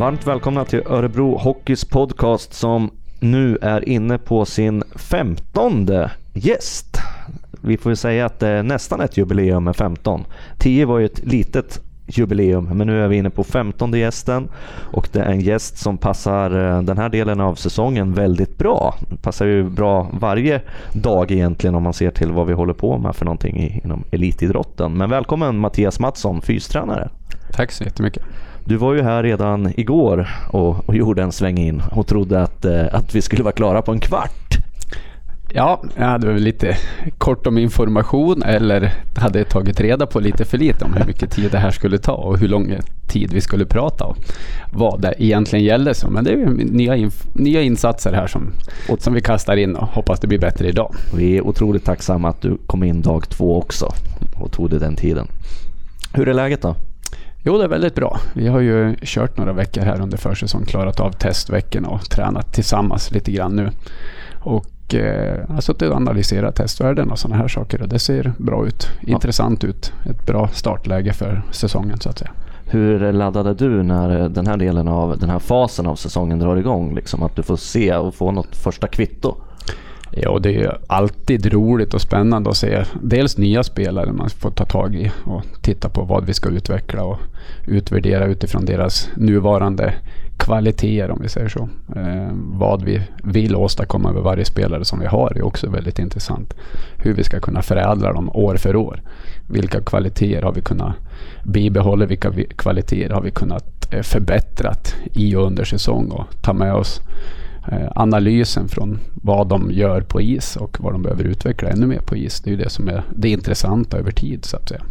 Varmt välkomna till Örebro Hockeys podcast som nu är inne på sin femtonde gäst. Vi får ju säga att det är nästan ett jubileum med 15. 10 var ju ett litet jubileum, men nu är vi inne på 15 gästen och det är en gäst som passar eh, den här delen av säsongen väldigt bra. Passar ju bra varje dag egentligen om man ser till vad vi håller på med för någonting inom elitidrotten. Men välkommen Mattias Mattsson, fystränare. Tack så jättemycket. Du var ju här redan igår och, och gjorde en sväng in och trodde att, eh, att vi skulle vara klara på en kvart. Ja, jag hade väl lite kort om information eller hade tagit reda på lite för lite om hur mycket tid det här skulle ta och hur lång tid vi skulle prata och vad det egentligen gällde. Så. Men det är nya, nya insatser här som, som vi kastar in och hoppas det blir bättre idag. Vi är otroligt tacksamma att du kom in dag två också och tog dig den tiden. Hur är läget då? Jo, det är väldigt bra. Vi har ju kört några veckor här under försäsong, klarat av testveckorna och tränat tillsammans lite grann nu. Och eh, har suttit och analyserat testvärden och sådana här saker och det ser bra ut. Intressant ja. ut. Ett bra startläge för säsongen så att säga. Hur laddade du när den här delen av den här fasen av säsongen drar igång? Liksom att du får se och få något första kvitto? Ja, det är alltid roligt och spännande att se dels nya spelare man får ta tag i och titta på vad vi ska utveckla och utvärdera utifrån deras nuvarande kvaliteter om vi säger så. Eh, vad vi vill åstadkomma med varje spelare som vi har är också väldigt intressant. Hur vi ska kunna förädla dem år för år. Vilka kvaliteter har vi kunnat bibehålla? Vilka kvaliteter har vi kunnat eh, förbättra i och under säsong och ta med oss analysen från vad de gör på is och vad de behöver utveckla ännu mer på is. Det är ju det som är det intressanta över tid så att säga.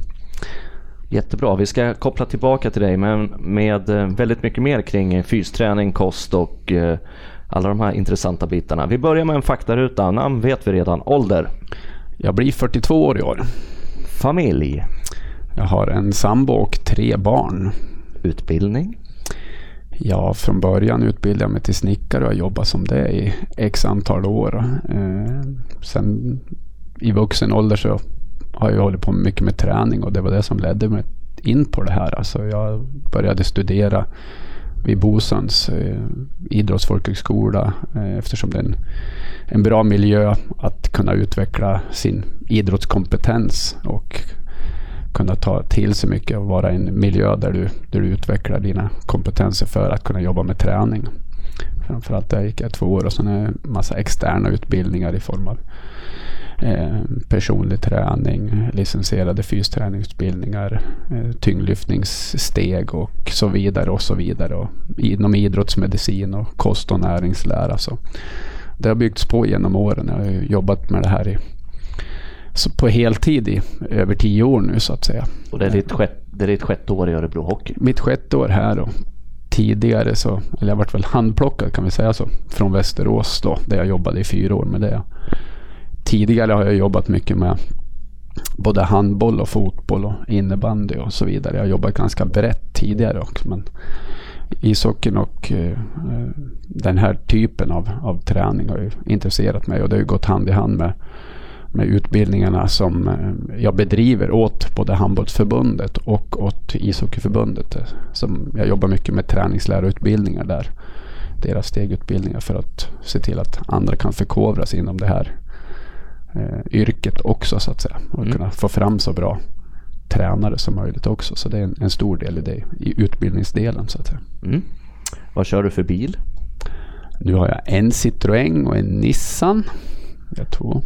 Jättebra. Vi ska koppla tillbaka till dig men med eh, väldigt mycket mer kring fysträning, kost och eh, alla de här intressanta bitarna. Vi börjar med en faktaruta. Namn vet vi redan. Ålder? Jag blir 42 år i år. Familj? Jag har en sambo och tre barn. Utbildning? Ja, från början utbildade jag mig till snickare och har jobbat som det i x antal år. Eh, sen i vuxen ålder så har jag hållit på mycket med träning och det var det som ledde mig in på det här. Alltså jag började studera vid Bosöns eh, idrottsfolkhögskola eh, eftersom det är en, en bra miljö att kunna utveckla sin idrottskompetens och kunna ta till sig mycket och vara i en miljö där du, där du utvecklar dina kompetenser för att kunna jobba med träning. Framförallt där gick jag två år och sen en massa externa utbildningar i form av eh, personlig träning, licensierade fysträningsutbildningar, eh, tyngdlyftningssteg och så vidare och så vidare. Och inom idrottsmedicin och kost och näringslära. Så det har byggts på genom åren. Jag har jobbat med det här i på heltid i över tio år nu så att säga. Och det är ditt, sjätte, det är ditt sjätte år i Örebro Hockey? Mitt sjätte år här och tidigare så, eller jag varit väl handplockad kan vi säga så, från Västerås då, där jag jobbade i fyra år med det. Tidigare har jag jobbat mycket med både handboll och fotboll och innebandy och så vidare. Jag har jobbat ganska brett tidigare också. Men ishockeyn och uh, den här typen av, av träning har ju intresserat mig och det har ju gått hand i hand med med utbildningarna som eh, jag bedriver åt både handbollsförbundet och åt ishockeyförbundet. Som jag jobbar mycket med träningslärarutbildningar där. Deras stegutbildningar för att se till att andra kan förkovras inom det här eh, yrket också så att säga. Och mm. kunna få fram så bra tränare som möjligt också. Så det är en, en stor del i det, i utbildningsdelen så att säga. Mm. Vad kör du för bil? Nu har jag en Citroën och en Nissan. Jag två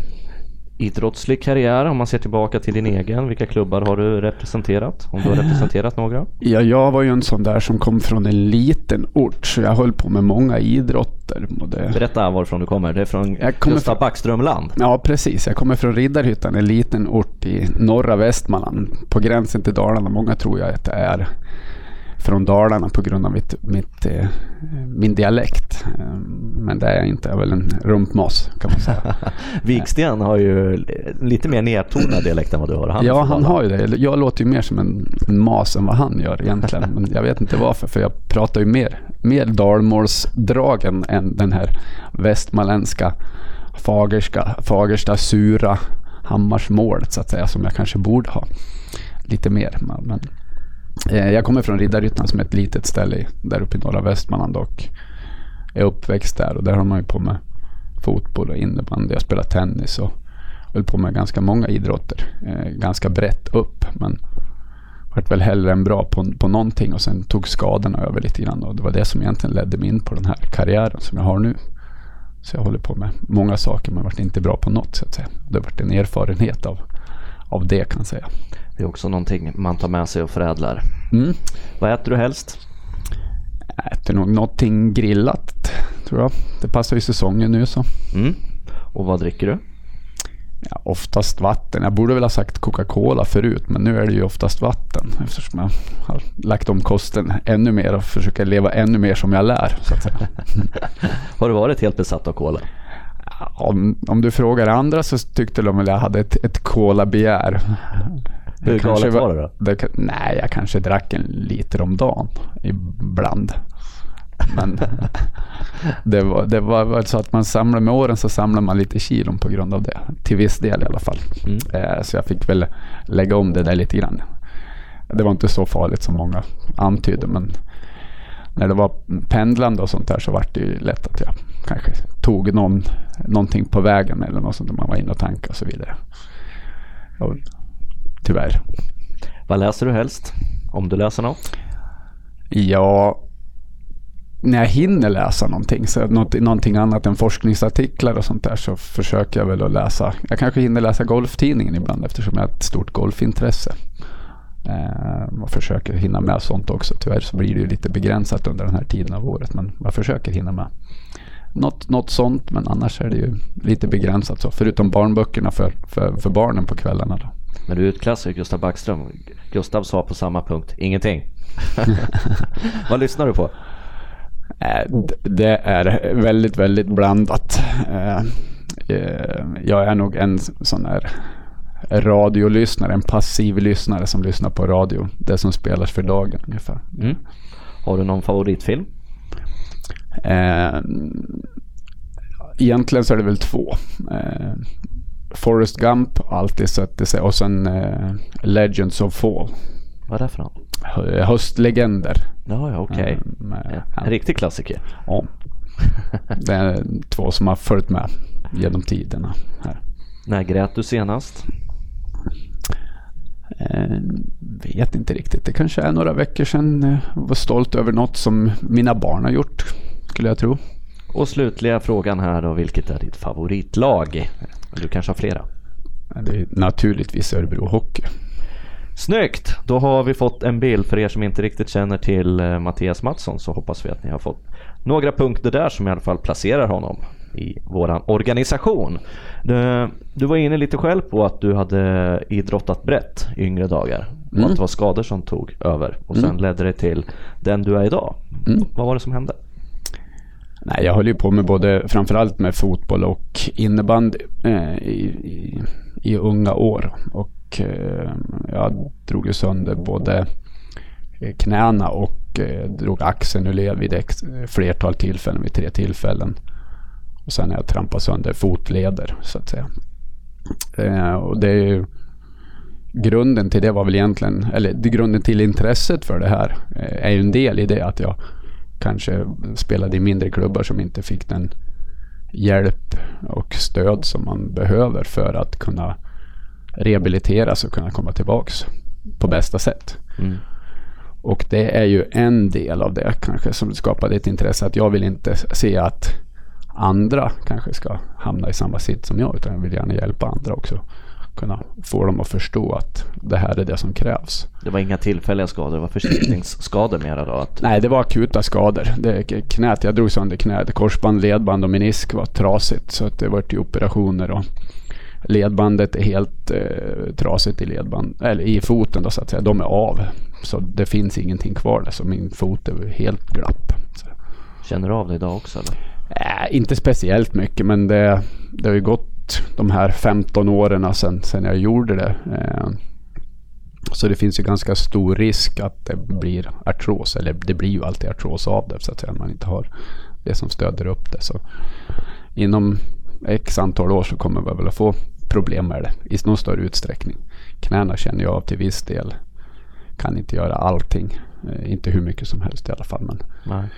idrottslig karriär om man ser tillbaka till din egen? Vilka klubbar har du representerat? Om du har representerat några? Ja, jag var ju en sån där som kom från en liten ort så jag höll på med många idrotter. Både... Berätta varifrån du kommer. Det är från Gustav Backströmland. Ja, precis. Jag kommer från Riddarhyttan, en liten ort i norra Västmanland på gränsen till Dalarna. Många tror jag att det är från Dalarna på grund av mitt, mitt, eh, min dialekt. Eh, men det är jag inte. Jag är väl en rumpmas kan man säga. Viksten har ju lite mer nedtonad dialekt än vad du har. Han ja, han har ju det. Jag låter ju mer som en, en mas än vad han gör egentligen. Men jag vet inte varför. För jag pratar ju mer, mer dalmålsdragen än den här västmanländska Fagerska, Fagersta sura Hammarsmålet så att säga. Som jag kanske borde ha lite mer. Men Eh, jag kommer från Riddarhyttan som är ett litet ställe där uppe i norra Västmanland och är uppväxt där och där har man ju på med fotboll och innebandy. Jag spelar tennis och höll på med ganska många idrotter. Eh, ganska brett upp men vart väl hellre än bra på, på någonting och sen tog skadorna över lite grann och det var det som egentligen ledde mig in på den här karriären som jag har nu. Så jag håller på med många saker men vart inte bra på något så att säga. Det har varit en erfarenhet av, av det kan jag säga. Det är också någonting man tar med sig och förädlar. Mm. Vad äter du helst? Jag äter nog någonting grillat tror jag. Det passar ju säsongen nu så. Mm. Och vad dricker du? Ja, oftast vatten. Jag borde väl ha sagt Coca-Cola förut men nu är det ju oftast vatten eftersom jag har lagt om kosten ännu mer och försöker leva ännu mer som jag lär. Har du varit helt besatt av cola? Om, om du frågar andra så tyckte de väl jag hade ett, ett cola-begär. Hur galet var det då? Det, nej, jag kanske drack en liter om dagen ibland. Men det var, det var så att man samlar med åren så samlar man lite kilon på grund av det. Till viss del i alla fall. Mm. Eh, så jag fick väl lägga om det där lite grann. Det var inte så farligt som många antydde men när det var pendlande och sånt där så var det ju lätt att jag kanske tog någon, någonting på vägen eller något sånt där man var inne och tankade och så vidare. Och, tyvärr. Vad läser du helst? Om du läser något? Ja, när jag hinner läsa någonting, så något, någonting annat än forskningsartiklar och sånt där så försöker jag väl att läsa. Jag kanske hinner läsa Golftidningen ibland eftersom jag har ett stort golfintresse. Eh, och försöker hinna med sånt också. Tyvärr så blir det ju lite begränsat under den här tiden av året men jag försöker hinna med. Något, något sånt men annars är det ju lite begränsat så. Förutom barnböckerna för, för, för barnen på kvällarna. Då. Men du utklassar Gustav Backström. Gustav sa på samma punkt, ingenting. Vad lyssnar du på? Eh, det är väldigt, väldigt blandat. Eh, eh, jag är nog en sån här radiolyssnare, en passiv lyssnare som lyssnar på radio. Det som spelas för dagen ungefär. Mm. Har du någon favoritfilm? egentligen så är det väl två. Forrest Gump alltid sett sig och sen Legends of Fall. Vad är det för något? Höstlegender. Ja, ja okej. Okay. Ja, en riktig klassiker. Ja. Det är två som har följt med genom tiderna. Här. När grät du senast? Eh, vet inte riktigt. Det kanske är några veckor sedan. Jag var stolt över något som mina barn har gjort, skulle jag tro. Och slutliga frågan här då. Vilket är ditt favoritlag? Du kanske har flera? Det är naturligtvis Örebro Hockey. Snyggt! Då har vi fått en bild. För er som inte riktigt känner till eh, Mattias Mattsson så hoppas vi att ni har fått några punkter där som i alla fall placerar honom i våran organisation. Du, du var inne lite själv på att du hade idrottat brett i yngre dagar. Mm. Och att det var skador som tog över och sen mm. ledde det till den du är idag. Mm. Vad var det som hände? Nej, jag höll ju på med både, framförallt med fotboll och innebandy eh, i, i, i, unga år. Och Eh, jag drog ju sönder både eh, knäna och eh, drog axeln ur led vid ett eh, flertal tillfällen, vid tre tillfällen. Och sen har jag trampat sönder fotleder så att säga. Eh, och det är ju, grunden till det var väl egentligen, eller grunden till intresset för det här eh, är ju en del i det att jag kanske spelade i mindre klubbar som inte fick den hjälp och stöd som man behöver för att kunna rehabiliteras och kunna komma tillbaks på bästa sätt. Mm. Och det är ju en del av det kanske som skapade ett intresse att jag vill inte se att andra kanske ska hamna i samma sitt som jag utan jag vill gärna hjälpa andra också. Kunna få dem att förstå att det här är det som krävs. Det var inga tillfälliga skador, det var förslitningsskador mera då? Att... Nej, det var akuta skador. Det, knät, jag drog sönder knät. Korsband, ledband och menisk var trasigt så att det var till operationer och ledbandet är helt eh, trasigt i, ledband, eller i foten då, så att säga. De är av. Så det finns ingenting kvar där. Så min fot är helt glapp. Så. Känner du av det idag också eller? Äh, inte speciellt mycket men det, det har ju gått de här 15 åren sedan, sedan jag gjorde det. Eh, så det finns ju ganska stor risk att det blir artros. Eller det blir ju alltid artros av det så att säga. Man inte har det som stöder upp det. Så inom x antal år så kommer vi väl att få problem med det i någon större utsträckning. Knäna känner jag av till viss del. kan inte göra allting. Eh, inte hur mycket som helst i alla fall. Men Nej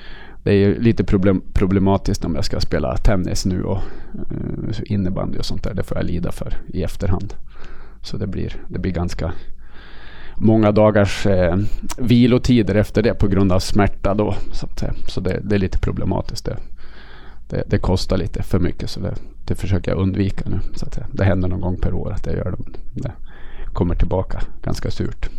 det är ju lite problem, problematiskt om jag ska spela tennis nu och uh, innebandy och sånt där. Det får jag lida för i efterhand. Så det blir, det blir ganska många dagars eh, vilotider efter det på grund av smärta då. Så, att, så det, det, är lite problematiskt. Det, det, det, kostar lite för mycket så det, det försöker jag undvika nu. Så att, det händer någon gång per år att jag gör det. Det kommer tillbaka ganska surt.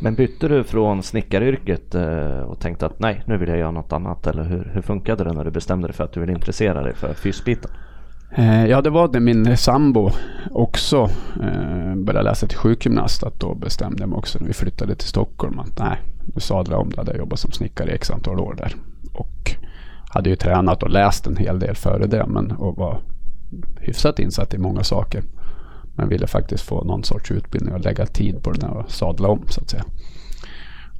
Men bytte du från snickaryrket eh, och tänkte att nej, nu vill jag göra något annat? Eller hur, hur funkade det när du bestämde dig för att du ville intressera dig för fysbiten? Eh, ja, det var det min sambo också eh, började läsa till sjukgymnast. Att då bestämde jag mig också när vi flyttade till Stockholm att nej, nu sadlade om. Då hade jag jobbat som snickare i x antal år där. Och hade ju tränat och läst en hel del före det. Men, och var hyfsat insatt i många saker. Men ville faktiskt få någon sorts utbildning och lägga tid på den och sadla om så att säga.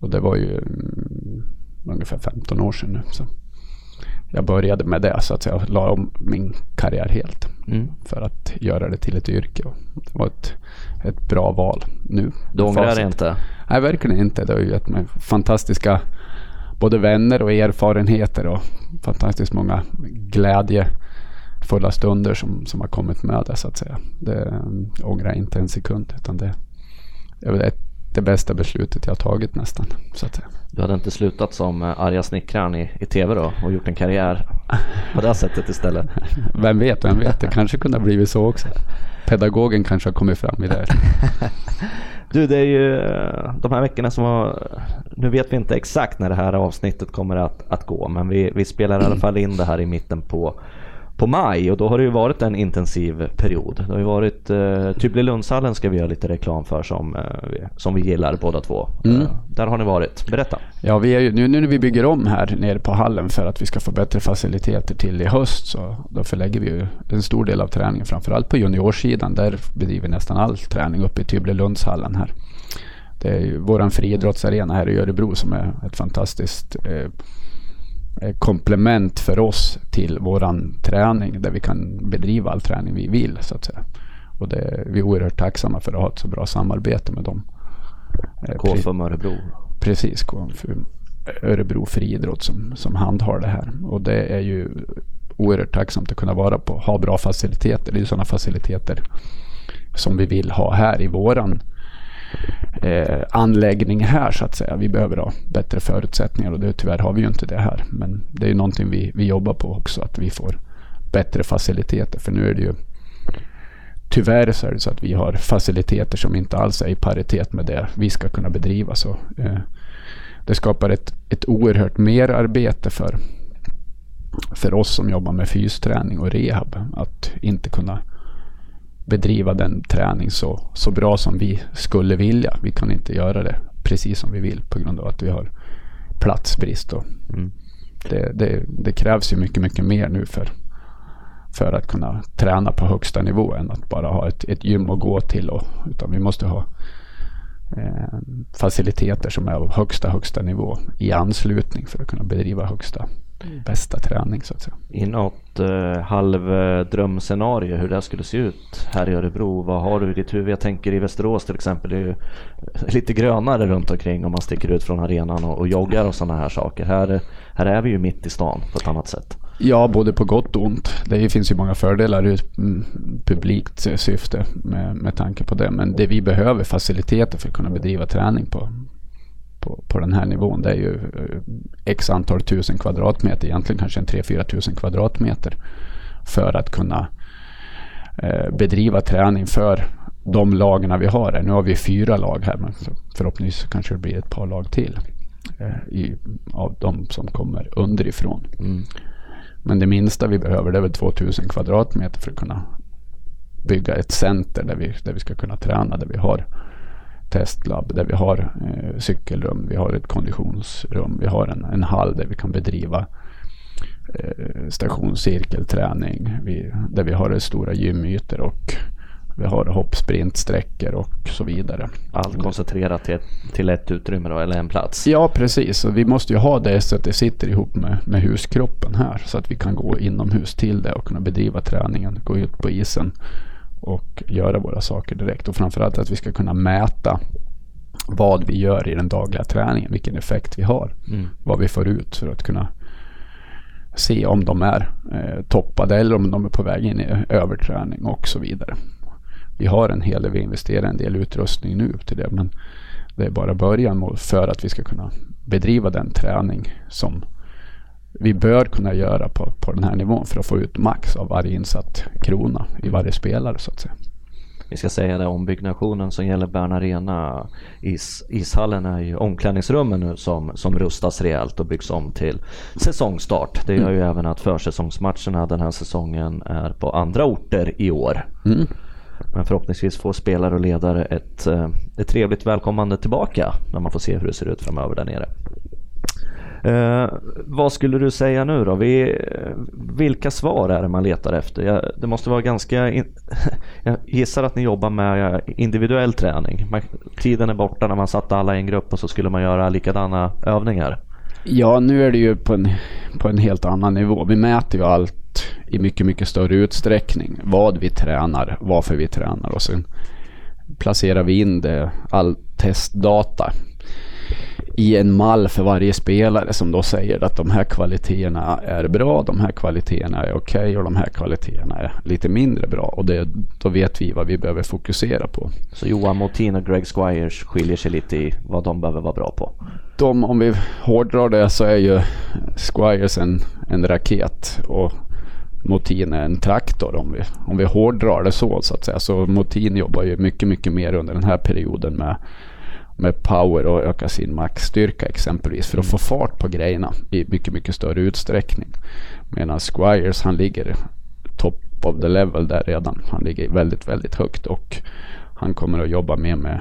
Och det var ju mm, ungefär 15 år sedan nu. Så jag började med det så att säga. La om min karriär helt. Mm. För att göra det till ett yrke. Och det var ett, ett bra val nu. Du ångrar dig inte? Nej, verkligen inte. Det har ju gett mig fantastiska både vänner och erfarenheter och fantastiskt många glädjefulla stunder som, som har kommit med det så att säga. Det ångrar jag inte en sekund utan det, det är det, det bästa beslutet jag har tagit nästan. Så att säga. Du hade inte slutat som eh, arga snickaren i, i tv då och gjort en karriär på det sättet istället? Vem vet, vem vet. Det kanske kunde ha blivit så också. Pedagogen kanske har kommit fram i det. Du, det är ju eh, de här veckorna som har... Nu vet vi inte exakt när det här avsnittet kommer att, att gå, men vi, vi spelar i alla fall in det här i mitten på på maj och då har det ju varit en intensiv period. Det har ju varit eh, Tybblelundshallen ska vi göra lite reklam för som, eh, som vi gillar båda två. Mm. Eh, där har ni varit, berätta. Ja, vi är ju, nu, nu när vi bygger om här nere på hallen för att vi ska få bättre faciliteter till i höst så då förlägger vi ju en stor del av träningen framförallt på juniorsidan. Där bedriver vi nästan all träning uppe i Tybblelundshallen här. Det är ju våran friidrottsarena här i Örebro som är ett fantastiskt eh, Eh, komplement för oss till våran träning där vi kan bedriva all träning vi vill så att säga. Och det, vi är oerhört tacksamma för att ha ett så bra samarbete med dem. Eh, KFUM Örebro? Precis, KFUM Örebro Friidrott som, som handhar det här. Och det är ju oerhört tacksamt att kunna vara på, ha bra faciliteter. Det är ju sådana faciliteter som vi vill ha här i våran eh, anläggning här så att säga. Vi behöver ha bättre förutsättningar och det, tyvärr har vi ju inte det här. Men det är ju någonting vi, vi jobbar på också, att vi får bättre faciliteter. För nu är det ju tyvärr så är det så att vi har faciliteter som inte alls är i paritet med det vi ska kunna bedriva. Så, eh, det skapar ett, ett oerhört merarbete för, för oss som jobbar med fysträning och rehab. Att inte kunna bedriva den träning så, så bra som vi skulle vilja. Vi kan inte göra det precis som vi vill på grund av att vi har platsbrist. Och mm. det, det, det, krävs ju mycket, mycket mer nu för, för att kunna träna på högsta nivå än att bara ha ett, ett gym att gå till. Och, utan vi måste ha eh, faciliteter som är av högsta, högsta nivå i anslutning för att kunna bedriva högsta bästa träning så att säga. I något eh, halvdrömscenario hur det skulle se ut här i Örebro. Vad har du i ditt huvud? Jag tänker i Västerås till exempel. Det är ju lite grönare runt omkring om man sticker ut från arenan och, och joggar och sådana här saker. Här, här är vi ju mitt i stan på ett annat sätt. Ja, både på gott och ont. Det finns ju många fördelar ur mm, publikt syfte med, med tanke på det. Men det vi behöver faciliteter för att kunna bedriva träning på, på, på den här nivån. Det är ju eh, x antal tusen kvadratmeter, egentligen kanske en 3-4 tusen kvadratmeter för att kunna eh, bedriva träning för de lagarna vi har här. Nu har vi fyra lag här men förhoppningsvis kanske det blir ett par lag till eh, i, av de som kommer underifrån. Mm. Men det minsta vi behöver det är väl 2000 kvadratmeter för att kunna bygga ett center där vi, där vi ska kunna träna, där vi har testlab där vi har eh, cykelrum, vi har ett konditionsrum, vi har en, en hall där vi kan bedriva eh, stationscirkelträning, vi, där vi har stora gymytor och vi har hoppsprintsträckor och så vidare. Allt koncentrerat till, till ett utrymme då, eller en plats? Ja precis, och vi måste ju ha det så att det sitter ihop med, med huskroppen här så att vi kan gå inomhus till det och kunna bedriva träningen, gå ut på isen och göra våra saker direkt. Och framförallt att vi ska kunna mäta vad vi gör i den dagliga träningen, vilken effekt vi har, mm. vad vi får ut för att kunna se om de är eh, toppade eller om de är på väg in i överträning och så vidare. Vi har en hel del, vi investerar en del utrustning nu till det men det är bara början för att vi ska kunna bedriva den träning som vi bör kunna göra på, på den här nivån för att få ut max av varje insatt krona i varje spelare så att säga. Vi ska säga det, ombyggnationen som gäller Bern Arena, is, ishallen är ju omklädningsrummen nu som, som rustas rejält och byggs om till säsongstart. Det gör ju mm. även att försäsongsmatcherna den här säsongen är på andra orter i år. Mm. Men förhoppningsvis får spelare och ledare ett, eh, ett trevligt välkomnande tillbaka när man får se hur det ser ut framöver där nere. Eh, vad skulle du säga nu då? Vi, eh, vilka svar är det man letar efter? Jag, det måste vara ganska... In, jag gissar att ni jobbar med individuell träning. Man, tiden är borta när man satte alla i en grupp och så skulle man göra likadana övningar. Ja, nu är det ju på en, på en helt annan nivå. Vi mäter ju allt i mycket, mycket större utsträckning. Vad vi tränar, varför vi tränar och sen placerar vi in det, all testdata i en mall för varje spelare som då säger att de här kvaliteterna är bra, de här kvaliteterna är okej okay, och de här kvaliteterna är lite mindre bra. Och det, då vet vi vad vi behöver fokusera på. Så Johan Motin och Greg Squires skiljer sig lite i vad de behöver vara bra på? De, om vi hårdrar det så är ju Squires en, en raket och Motin är en traktor om vi, om vi hårdrar det så så att säga. Så Motin jobbar ju mycket, mycket mer under den här perioden med med power och öka sin maxstyrka exempelvis för att få fart på grejerna i mycket, mycket större utsträckning. Medan Squires han ligger top of the level där redan. Han ligger väldigt, väldigt högt och han kommer att jobba mer med,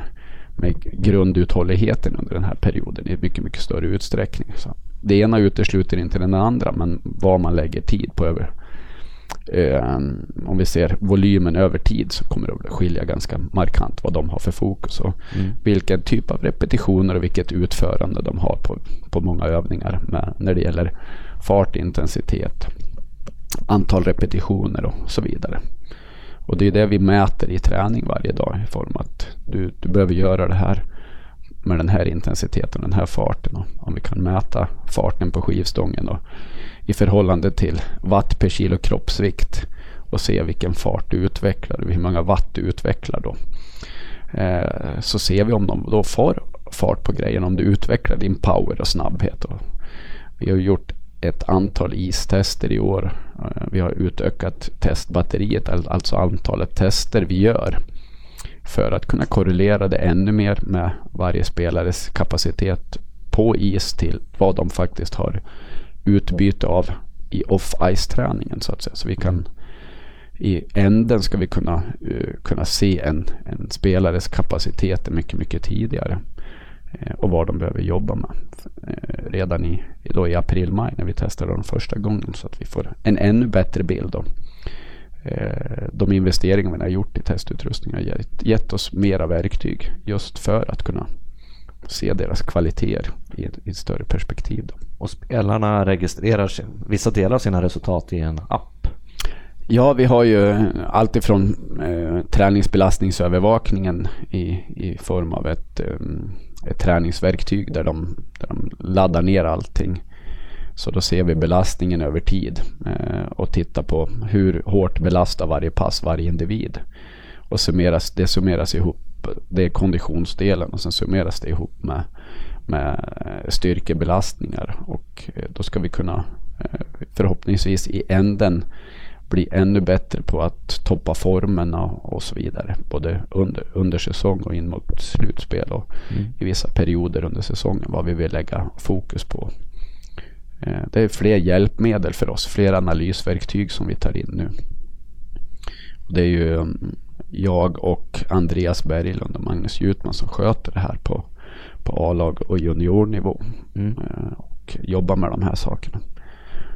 med grunduthålligheten under den här perioden i mycket, mycket större utsträckning. Så det ena utesluter inte den andra men vad man lägger tid på över om vi ser volymen över tid så kommer det att skilja ganska markant vad de har för fokus och mm. vilken typ av repetitioner och vilket utförande de har på, på många övningar med, när det gäller fart, intensitet, antal repetitioner och så vidare. Och det är det vi mäter i träning varje dag i form att du, du behöver göra det här med den här intensiteten, den här farten. Och om vi kan mäta farten på skivstången och i förhållande till watt per kilo kroppsvikt och se vilken fart du utvecklar, hur många watt du utvecklar då. Eh, så ser vi om de då får fart på grejen, om du utvecklar din power och snabbhet. Och vi har gjort ett antal istester i år. Eh, vi har utökat testbatteriet, alltså antalet tester vi gör för att kunna korrelera det ännu mer med varje spelares kapacitet på is till vad de faktiskt har utbyte av i off-ice-träningen så att säga. Så vi kan i änden ska vi kunna, uh, kunna se en, en spelares kapacitet mycket, mycket tidigare. Uh, och vad de behöver jobba med. Uh, redan i, då i april-maj när vi testar dem första gången så att vi får en ännu bättre bild. Då. De investeringar vi har gjort i testutrustning har gett, gett oss mera verktyg just för att kunna se deras kvaliteter i ett, i ett större perspektiv. Då. Och spelarna registrerar vissa delar av sina resultat i en app? Ja, vi har ju eh, alltifrån eh, träningsbelastningsövervakningen i, i form av ett, eh, ett träningsverktyg där de, där de laddar ner allting. Så då ser vi belastningen över tid eh, och tittar på hur hårt belastar varje pass varje individ. Och summeras, det summeras ihop det är konditionsdelen och sen summeras det ihop med, med styrkebelastningar och eh, då ska vi kunna eh, förhoppningsvis i änden bli ännu bättre på att toppa formerna och så vidare. Både under, under säsong och in mot slutspel och mm. i vissa perioder under säsongen vad vi vill lägga fokus på. Eh, det är fler hjälpmedel för oss, fler analysverktyg som vi tar in nu. Det är ju mm, jag och Andreas Berglund och Magnus Jutman som sköter det här på, på A-lag och juniornivå. Mm. Eh, och jobbar med de här sakerna.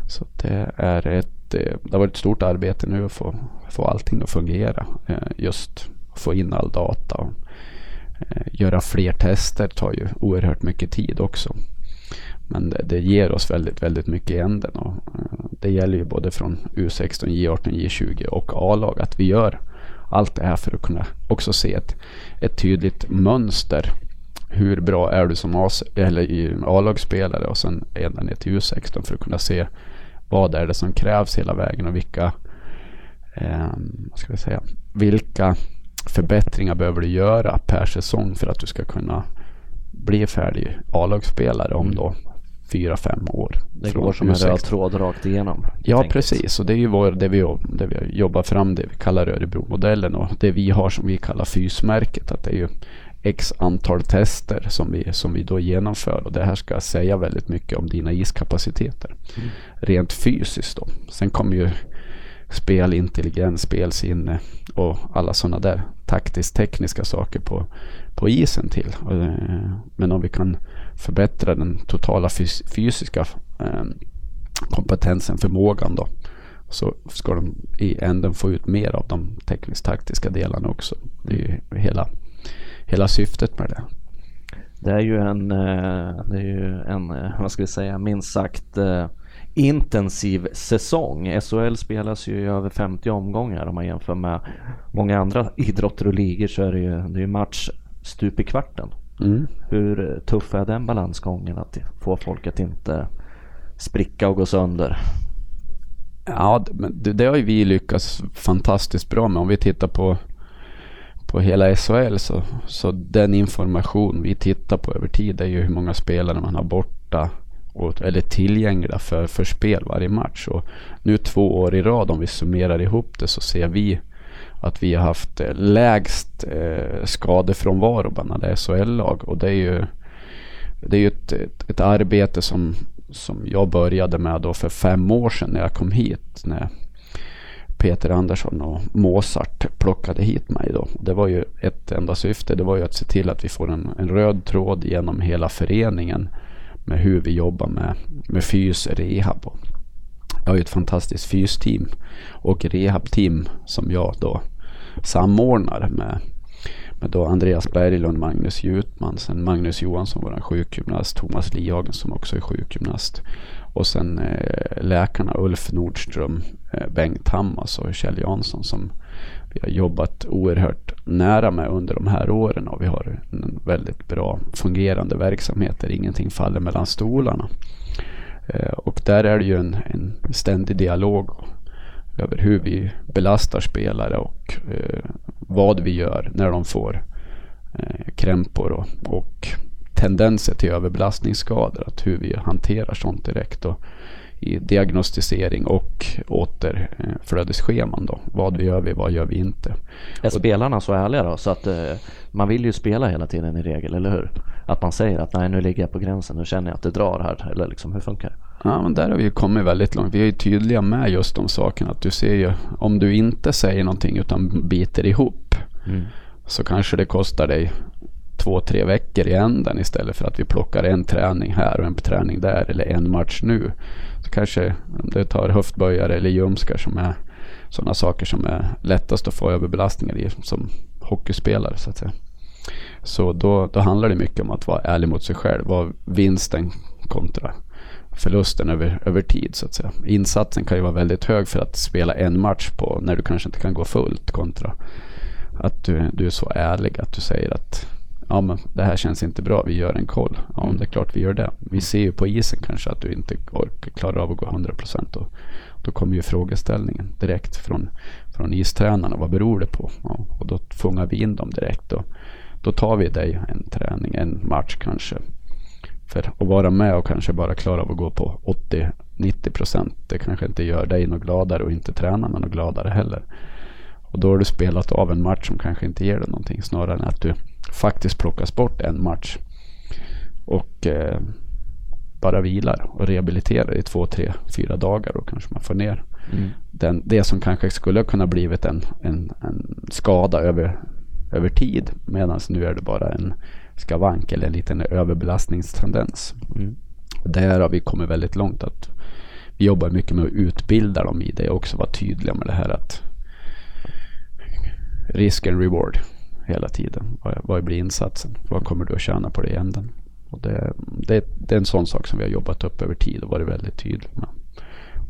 Så det är ett, eh, det har varit ett stort arbete nu att få, få allting att fungera. Eh, just få in all data och göra fler tester tar ju oerhört mycket tid också. Men det, det, ger oss väldigt, väldigt mycket i änden. Och, det gäller ju både från U16, J18, J20 och A-lag att vi gör allt det här för att kunna också se ett, ett tydligt mönster hur bra är du som A-lagsspelare och sen ända ner till U16 för att kunna se vad är det som krävs hela vägen och vilka, eh, vad ska vi säga, vilka förbättringar behöver du göra per säsong för att du ska kunna bli färdig A-lagsspelare om mm. då fyra, fem år. Det går som en röd tråd rakt igenom. Ja, tänkt. precis. Och det är ju vår, det, vi, det vi jobbar fram, det vi kallar Örebromodellen och det vi har som vi kallar fysmärket. Att det är ju x antal tester som vi, som vi då genomför och det här ska säga väldigt mycket om dina iskapaciteter. Mm. Rent fysiskt då. Sen kommer ju spelintelligens, spelsinne och alla sådana där taktiskt tekniska saker på, på isen till. Eh, men om vi kan förbättra den totala fys fysiska eh, kompetensen, förmågan då, så ska de i änden få ut mer av de tekniskt taktiska delarna också. Det är ju hela, hela syftet med det. Det är ju en, eh, det är ju en vad ska vi säga, minst sagt intensiv säsong. SHL spelas ju i över 50 omgångar om man jämför med många andra idrotter och ligor så är det ju, det är match stup i kvarten. Mm. Hur tuff är den balansgången att få folk att inte spricka och gå sönder? Ja, det, det har ju vi lyckats fantastiskt bra med. Om vi tittar på, på hela SHL så, så den information vi tittar på över tid är ju hur många spelare man har borta och, eller tillgängliga för, för spel varje match. Och nu två år i rad om vi summerar ihop det så ser vi att vi har haft eh, lägst eh, skadefrånvaro bland alla SHL-lag. Och det är ju, det är ju ett, ett, ett, arbete som, som jag började med då för fem år sedan när jag kom hit. När Peter Andersson och Mozart plockade hit mig då. Det var ju ett enda syfte. Det var ju att se till att vi får en, en röd tråd genom hela föreningen med hur vi jobbar med, med fys, rehab. Jag har ju ett fantastiskt fysteam och rehabteam som jag då samordnar med, med då Andreas Berglund, Magnus Jutman, sen Magnus Johansson, vår sjukgymnast, Thomas Lihagen som också är sjukgymnast och sen eh, läkarna Ulf Nordström, Eh, Bengt Hammars och Kjell Jansson som vi har jobbat oerhört nära med under de här åren och vi har en väldigt bra fungerande verksamhet där ingenting faller mellan stolarna. Eh, och där är det ju en, en ständig dialog över hur vi belastar spelare och eh, vad vi gör när de får krämpor och, och tendenser till överbelastningsskador. Att hur vi hanterar sånt direkt. Och, i diagnostisering och återflödesscheman då. Vad vi gör vi, vad gör vi inte. Är spelarna så ärliga då? Så att eh, man vill ju spela hela tiden i regel, eller hur? Att man säger att nej nu ligger jag på gränsen, nu känner jag att det drar här. Eller liksom, hur funkar det? Ja, men där har vi ju kommit väldigt långt. Vi är ju tydliga med just de sakerna. Att du ser ju, om du inte säger någonting utan biter ihop. Mm. Så kanske det kostar dig två, tre veckor i änden istället för att vi plockar en träning här och en träning där eller en match nu. Så kanske du tar höftböjare eller ljumskar som är sådana saker som är lättast att få överbelastningar i som hockeyspelare så att säga. Så då, då handlar det mycket om att vara ärlig mot sig själv. Vad vinsten kontra förlusten över, över tid så att säga. Insatsen kan ju vara väldigt hög för att spela en match på när du kanske inte kan gå fullt kontra att du, du är så ärlig att du säger att ja men det här känns inte bra, vi gör en koll. Ja mm. det är klart vi gör det. Vi ser ju på isen kanske att du inte orkar, klarar av att gå 100% och då kommer ju frågeställningen direkt från, från istränarna. Vad beror det på? Ja, och då fångar vi in dem direkt och då tar vi dig en träning, en match kanske. För att vara med och kanske bara klara av att gå på 80-90% det kanske inte gör dig något gladare och inte tränarna något gladare heller. Och då har du spelat av en match som kanske inte ger dig någonting snarare än att du faktiskt plockas bort en match och eh, bara vilar och rehabiliterar i två, tre, fyra dagar. Då kanske man får ner mm. den, det som kanske skulle kunna blivit en, en, en skada över, över tid. Medan nu är det bara en skavank eller en liten överbelastningstendens. Mm. Där har vi kommit väldigt långt. att Vi jobbar mycket med att utbilda dem i det och också vara tydliga med det här att risk and reward hela tiden. Vad, vad blir insatsen? Vad kommer du att tjäna på det i änden? Och det, det, det är en sån sak som vi har jobbat upp över tid och varit väldigt tydliga med.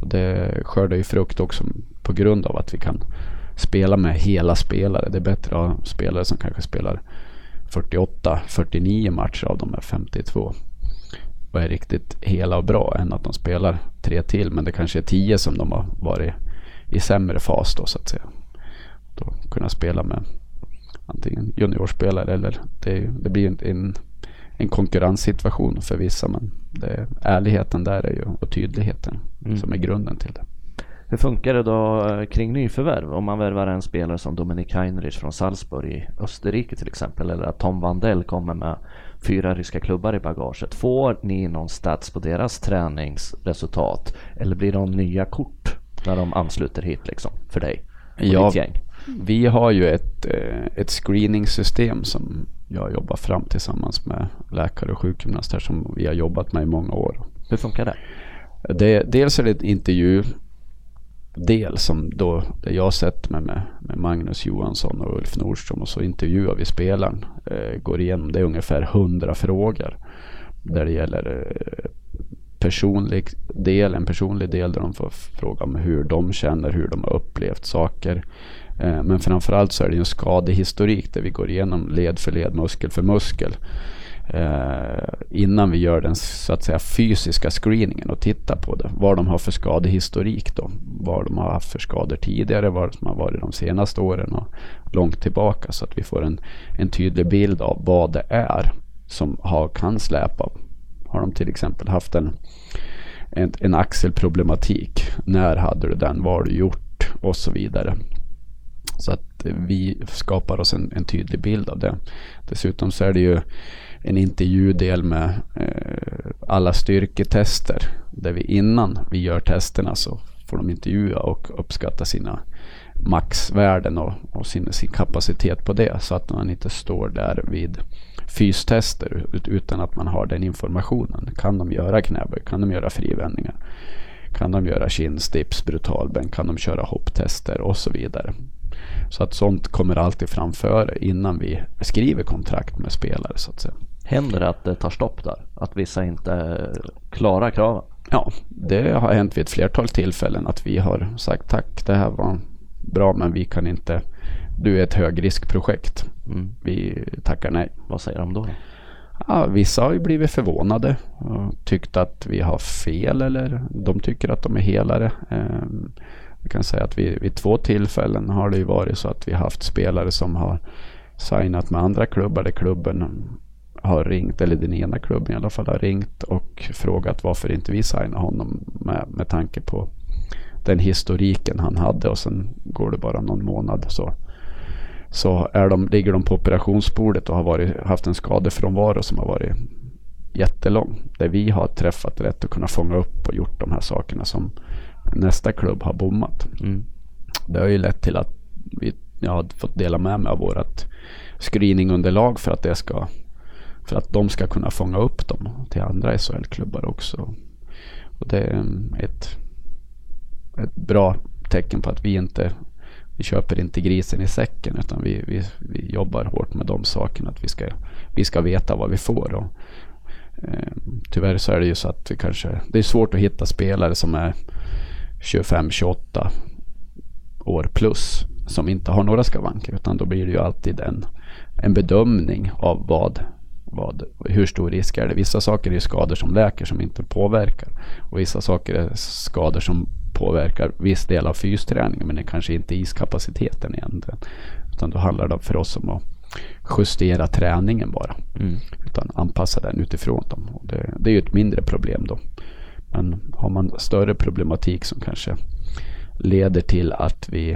Och det skördar ju frukt också på grund av att vi kan spela med hela spelare. Det är bättre att ha spelare som kanske spelar 48, 49 matcher av de här 52 och är riktigt hela och bra än att de spelar tre till. Men det kanske är tio som de har varit i sämre fas då så att säga. Då kunna spela med antingen juniorspelare eller det, det blir en, en, en konkurrenssituation för vissa. Men det, ärligheten där är ju och tydligheten mm. som är grunden till det. Hur funkar det då eh, kring nyförvärv? Om man värvar en spelare som Dominik Heinrich från Salzburg i Österrike till exempel eller att Tom Vandell kommer med fyra ryska klubbar i bagaget. Får ni någon stats på deras träningsresultat eller blir de nya kort när de ansluter hit liksom för dig och ja, ditt gäng? Vi har ju ett, eh, ett screeningssystem som jag jobbar fram tillsammans med läkare och sjukgymnaster som vi har jobbat med i många år. Hur funkar det? det dels är det ett intervju del som då, där jag sett mig med, med Magnus Johansson och Ulf Nordström och så intervjuar vi spelaren. Eh, går igenom, det är ungefär hundra frågor. Där det gäller eh, personlig del, en personlig del där de får fråga om hur de känner, hur de har upplevt saker. Eh, men framförallt så är det en skadehistorik där vi går igenom led för led, muskel för muskel eh, innan vi gör den så att säga fysiska screeningen och tittar på det. Vad de har för skadehistorik då. Vad de har haft för skador tidigare, vad som har varit de senaste åren och långt tillbaka så att vi får en, en tydlig bild av vad det är som har, kan släpa. Har de till exempel haft en, en, en axelproblematik? När hade du den? Vad har du gjort? Och så vidare. Så att vi skapar oss en, en tydlig bild av det. Dessutom så är det ju en intervjudel med eh, alla styrketester. Där vi innan vi gör testerna så får de intervjua och uppskatta sina maxvärden och, och sin, sin, kapacitet på det. Så att man inte står där vid fystester utan att man har den informationen. Kan de göra knäböj? Kan de göra frivändningar? Kan de göra kinstips, brutalbänk? Kan de köra hopptester och så vidare. Så att sånt kommer alltid framför innan vi skriver kontrakt med spelare så att säga. Händer det att det tar stopp där? Att vissa inte klarar kraven? Ja, det har hänt vid ett flertal tillfällen att vi har sagt tack, det här var bra men vi kan inte. Du är ett högriskprojekt. Mm. Vi tackar nej. Vad säger de då? Ja, vissa har ju blivit förvånade och tyckt att vi har fel eller de tycker att de är helare. Jag kan säga att vi, vid två tillfällen har det ju varit så att vi haft spelare som har signat med andra klubbar där klubben har ringt, eller den ena klubben i alla fall har ringt och frågat varför inte vi signar honom med, med tanke på den historiken han hade och sen går det bara någon månad så, så är de, ligger de på operationsbordet och har varit, haft en skadefrånvaro som har varit jättelång. Där vi har träffat rätt och kunnat fånga upp och gjort de här sakerna som nästa klubb har bommat. Mm. Det har ju lett till att vi, jag har fått dela med mig av vårt screeningunderlag för att det ska för att de ska kunna fånga upp dem till andra SHL-klubbar också. Och det är ett, ett bra tecken på att vi inte vi köper inte grisen i säcken utan vi, vi, vi jobbar hårt med de sakerna. Att vi ska, vi ska veta vad vi får. Och, eh, tyvärr så är det ju så att vi kanske, det är svårt att hitta spelare som är 25-28 år plus som inte har några skavanker utan då blir det ju alltid en, en bedömning av vad vad, hur stor risk är det? Vissa saker är skador som läker som inte påverkar. Och vissa saker är skador som påverkar viss del av fysträningen men det kanske inte iskapaciteten egentligen. Utan då handlar det för oss om att justera träningen bara. Mm. Utan anpassa den utifrån dem. Det, det är ju ett mindre problem då. Men har man större problematik som kanske leder till att vi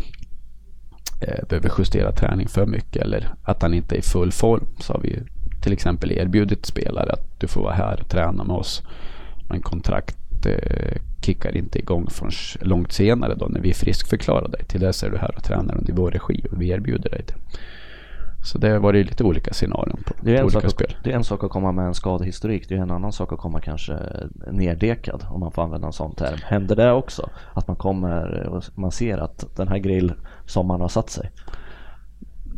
eh, behöver justera träning för mycket eller att han inte är i full form så har vi till exempel erbjudit spelare att du får vara här och träna med oss. Men kontrakt eh, kickar inte igång förrän långt senare då när vi friskförklarar dig. Till dess är du här och tränar under vår regi och vi erbjuder dig det. Så det har varit lite olika scenarion på, det är, på olika sak, spel. det är en sak att komma med en skadehistorik. Det är en annan sak att komma kanske neddekad om man får använda en sån term. Händer det också? Att man kommer och man ser att den här grillsommaren har satt sig?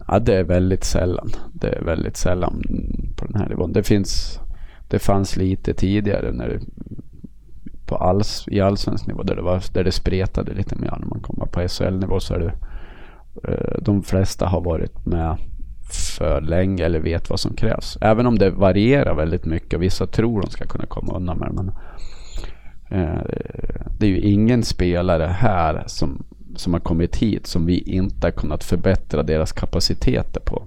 Ja, det är väldigt sällan. Det är väldigt sällan på den här nivån. Det finns, det fanns lite tidigare när det, på alls, i allsvensk nivå där det, var, där det spretade lite mer. När man kommer på SHL-nivå så är det, eh, de flesta har varit med för länge eller vet vad som krävs. Även om det varierar väldigt mycket och vissa tror de ska kunna komma undan med det. Men, eh, det är ju ingen spelare här som, som har kommit hit som vi inte har kunnat förbättra deras kapaciteter på.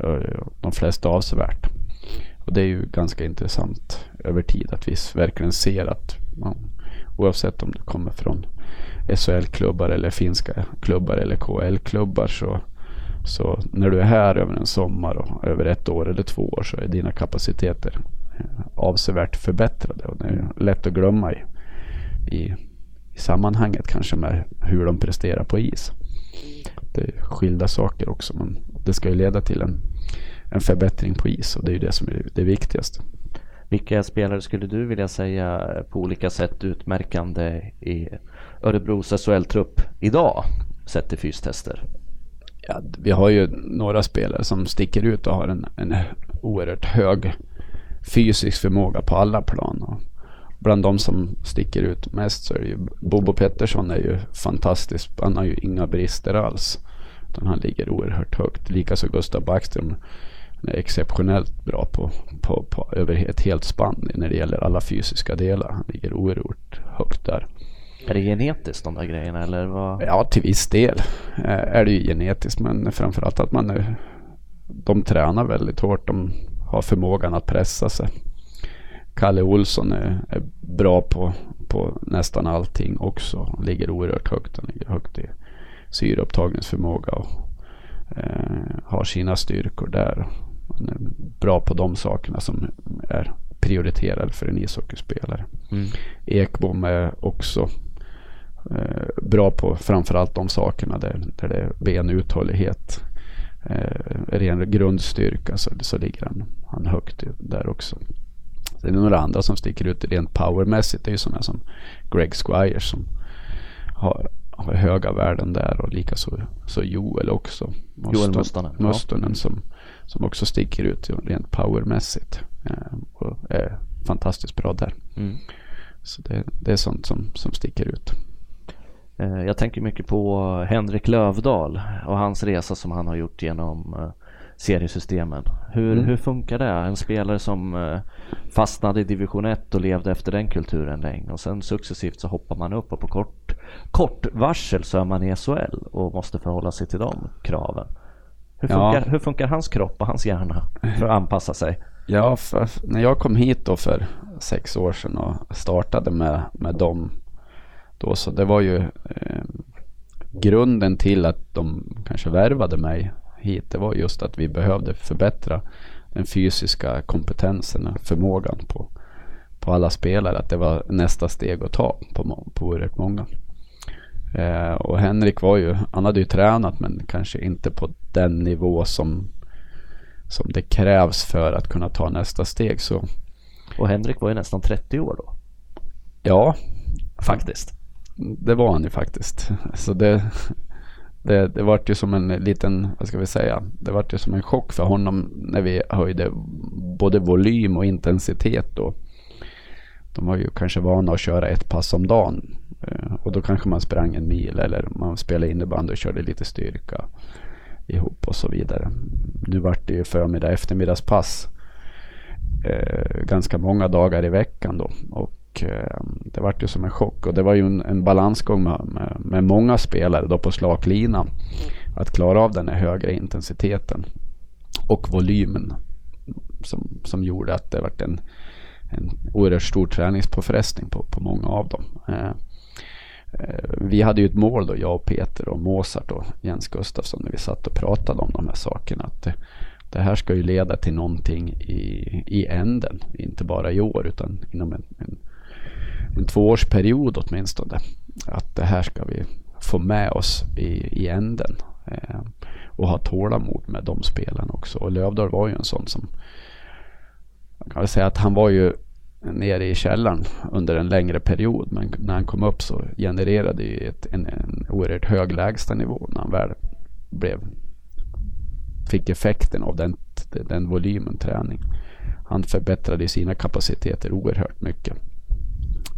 Eh, de flesta avsevärt. Och det är ju ganska intressant över tid att vi verkligen ser att man, oavsett om du kommer från SHL-klubbar eller finska klubbar eller KL-klubbar så, så när du är här över en sommar och över ett år eller två år så är dina kapaciteter eh, avsevärt förbättrade och det är lätt att glömma i, i, i sammanhanget kanske med hur de presterar på is. Det är skilda saker också men det ska ju leda till en, en förbättring på is och det är ju det som är det viktigaste. Vilka spelare skulle du vilja säga på olika sätt utmärkande i Örebros SHL-trupp idag sett till fystester? Ja, vi har ju några spelare som sticker ut och har en, en oerhört hög fysisk förmåga på alla plan. Och bland de som sticker ut mest så är det ju Bobo Pettersson är ju fantastisk. Han har ju inga brister alls. Utan han ligger oerhört högt. Likaså Gustav Backström Han är exceptionellt bra på, på, på, över ett helt spann när det gäller alla fysiska delar. Han ligger oerhört högt där. Är det genetiskt de där grejerna eller vad? Ja, till viss del är det ju genetiskt men framförallt att man är, de tränar väldigt hårt. De har förmågan att pressa sig. Kalle Olsson är, är bra på, på nästan allting också. Han ligger oerhört högt. Han ligger högt i syreupptagningsförmåga och eh, har sina styrkor där. Han är bra på de sakerna som är prioriterade för en ishockeyspelare. Mm. Ekbom är också eh, bra på framförallt de sakerna där, där det är benuthållighet. Eh, ren grundstyrka så, så ligger han, han högt där också. Det är några andra som sticker ut rent powermässigt. Det är ju sådana som Greg Squire som har, har höga värden där och likaså så Joel också. Joel Mustonen. Mustonen ja. som, som också sticker ut rent powermässigt. Eh, och är fantastiskt bra där. Mm. Så det, det, är sånt som, som sticker ut. Eh, jag tänker mycket på Henrik Lövdahl och hans resa som han har gjort genom eh, seriesystemen. Hur, mm. hur funkar det? En spelare som eh, fastnade i division 1 och levde efter den kulturen länge och sen successivt så hoppar man upp och på kort, kort varsel så är man i SHL och måste förhålla sig till de kraven. Hur funkar, ja. hur funkar hans kropp och hans hjärna för att anpassa sig? Ja, när jag kom hit då för sex år sedan och startade med, med dem då så det var ju eh, grunden till att de kanske värvade mig hit. Det var just att vi behövde förbättra den fysiska kompetensen och förmågan på, på alla spelare. Att det var nästa steg att ta på, på oerhört många. Eh, och Henrik var ju, han hade ju tränat men kanske inte på den nivå som, som det krävs för att kunna ta nästa steg. Så. Och Henrik var ju nästan 30 år då. Ja. Faktiskt. Det var han ju faktiskt. Så det, det, det vart ju som en liten, vad ska vi säga, det vart ju som en chock för honom när vi höjde både volym och intensitet då. De var ju kanske vana att köra ett pass om dagen. Eh, och då kanske man sprang en mil eller man spelade innebandy och körde lite styrka ihop och så vidare. Nu vart det ju förmiddag eftermiddagspass eh, ganska många dagar i veckan då. Och och eh, det vart ju som en chock och det var ju en, en balansgång med, med, med, många spelare då på slak lina. Att klara av den här högre intensiteten och volymen som, som gjorde att det vart en, en oerhört stor träningspåfrestning på, på många av dem. Eh, eh, vi hade ju ett mål då, jag och Peter och Mozart och Jens Gustafsson när vi satt och pratade om de här sakerna. Att det, det här ska ju leda till någonting i, i änden, inte bara i år utan inom en, en en tvåårsperiod åtminstone. Att det här ska vi få med oss i, i änden. Eh, och ha tålamod med de spelarna också. Och Lövdahl var ju en sån som man kan väl säga att han var ju nere i källaren under en längre period. Men när han kom upp så genererade det ett, en, en oerhört hög lägstanivå när han väl blev, fick effekten av den, den volymen träning. Han förbättrade sina kapaciteter oerhört mycket.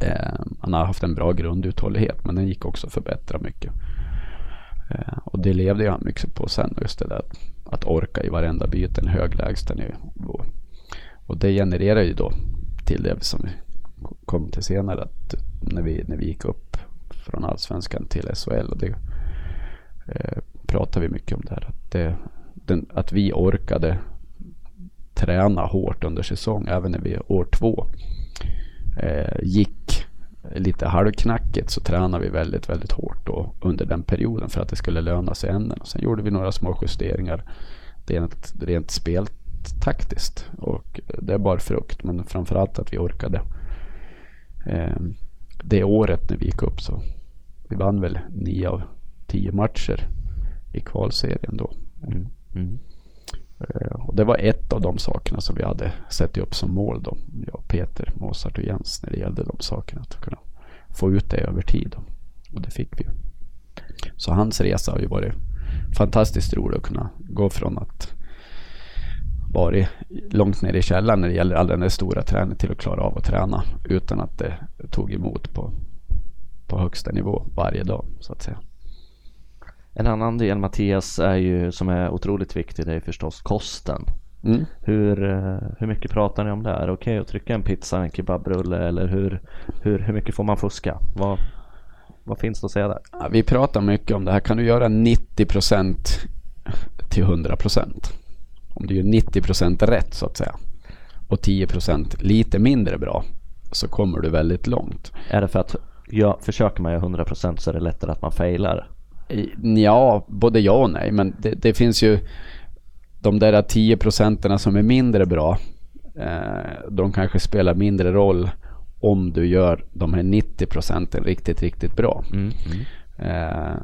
Eh, han har haft en bra grunduthållighet men den gick också att förbättra mycket. Eh, och det levde han mycket på sen. Just det där att orka i varenda byte, en hög lägstanivå. Och det genererar ju då till det som vi kom till senare, att när vi, när vi gick upp från allsvenskan till SHL. Och det eh, pratar vi mycket om där. Att, det, den, att vi orkade träna hårt under säsong, även när vi år två eh, gick lite halvknackigt så tränade vi väldigt, väldigt hårt då under den perioden för att det skulle löna sig änden. Och sen gjorde vi några små justeringar rent, rent speltaktiskt och det bar frukt. Men framförallt att vi orkade. Eh, det året när vi gick upp så vi vann väl nio av tio matcher i kvalserien då. Mm. Mm. Eh, och det var ett av de sakerna som vi hade sett upp som mål då. Jag, Peter, Mozart och Jens när det gällde de sakerna. Att kunna få ut det över tid. Då. Och det fick vi. Så hans resa har ju varit fantastiskt rolig att kunna gå från att varit långt ner i källaren när det gäller all den där stora träningen till att klara av att träna utan att det tog emot på, på högsta nivå varje dag så att säga. En annan del Mattias är ju, som är otroligt viktig, det är förstås kosten. Mm. Hur, eh, hur mycket pratar ni om det? Är det okej okay att trycka en pizza, en kebabrulle eller hur, hur, hur mycket får man fuska? Vad, vad finns det att säga där? Ja, vi pratar mycket om det här. Kan du göra 90% till 100%? Om du gör 90% rätt så att säga och 10% lite mindre bra så kommer du väldigt långt. Är det för att ja, försöker man göra 100% så är det lättare att man failar? Ja, både ja och nej. Men det, det finns ju de där 10 procenten som är mindre bra. Eh, de kanske spelar mindre roll om du gör de här 90 procenten riktigt, riktigt bra. Mm, mm. Eh,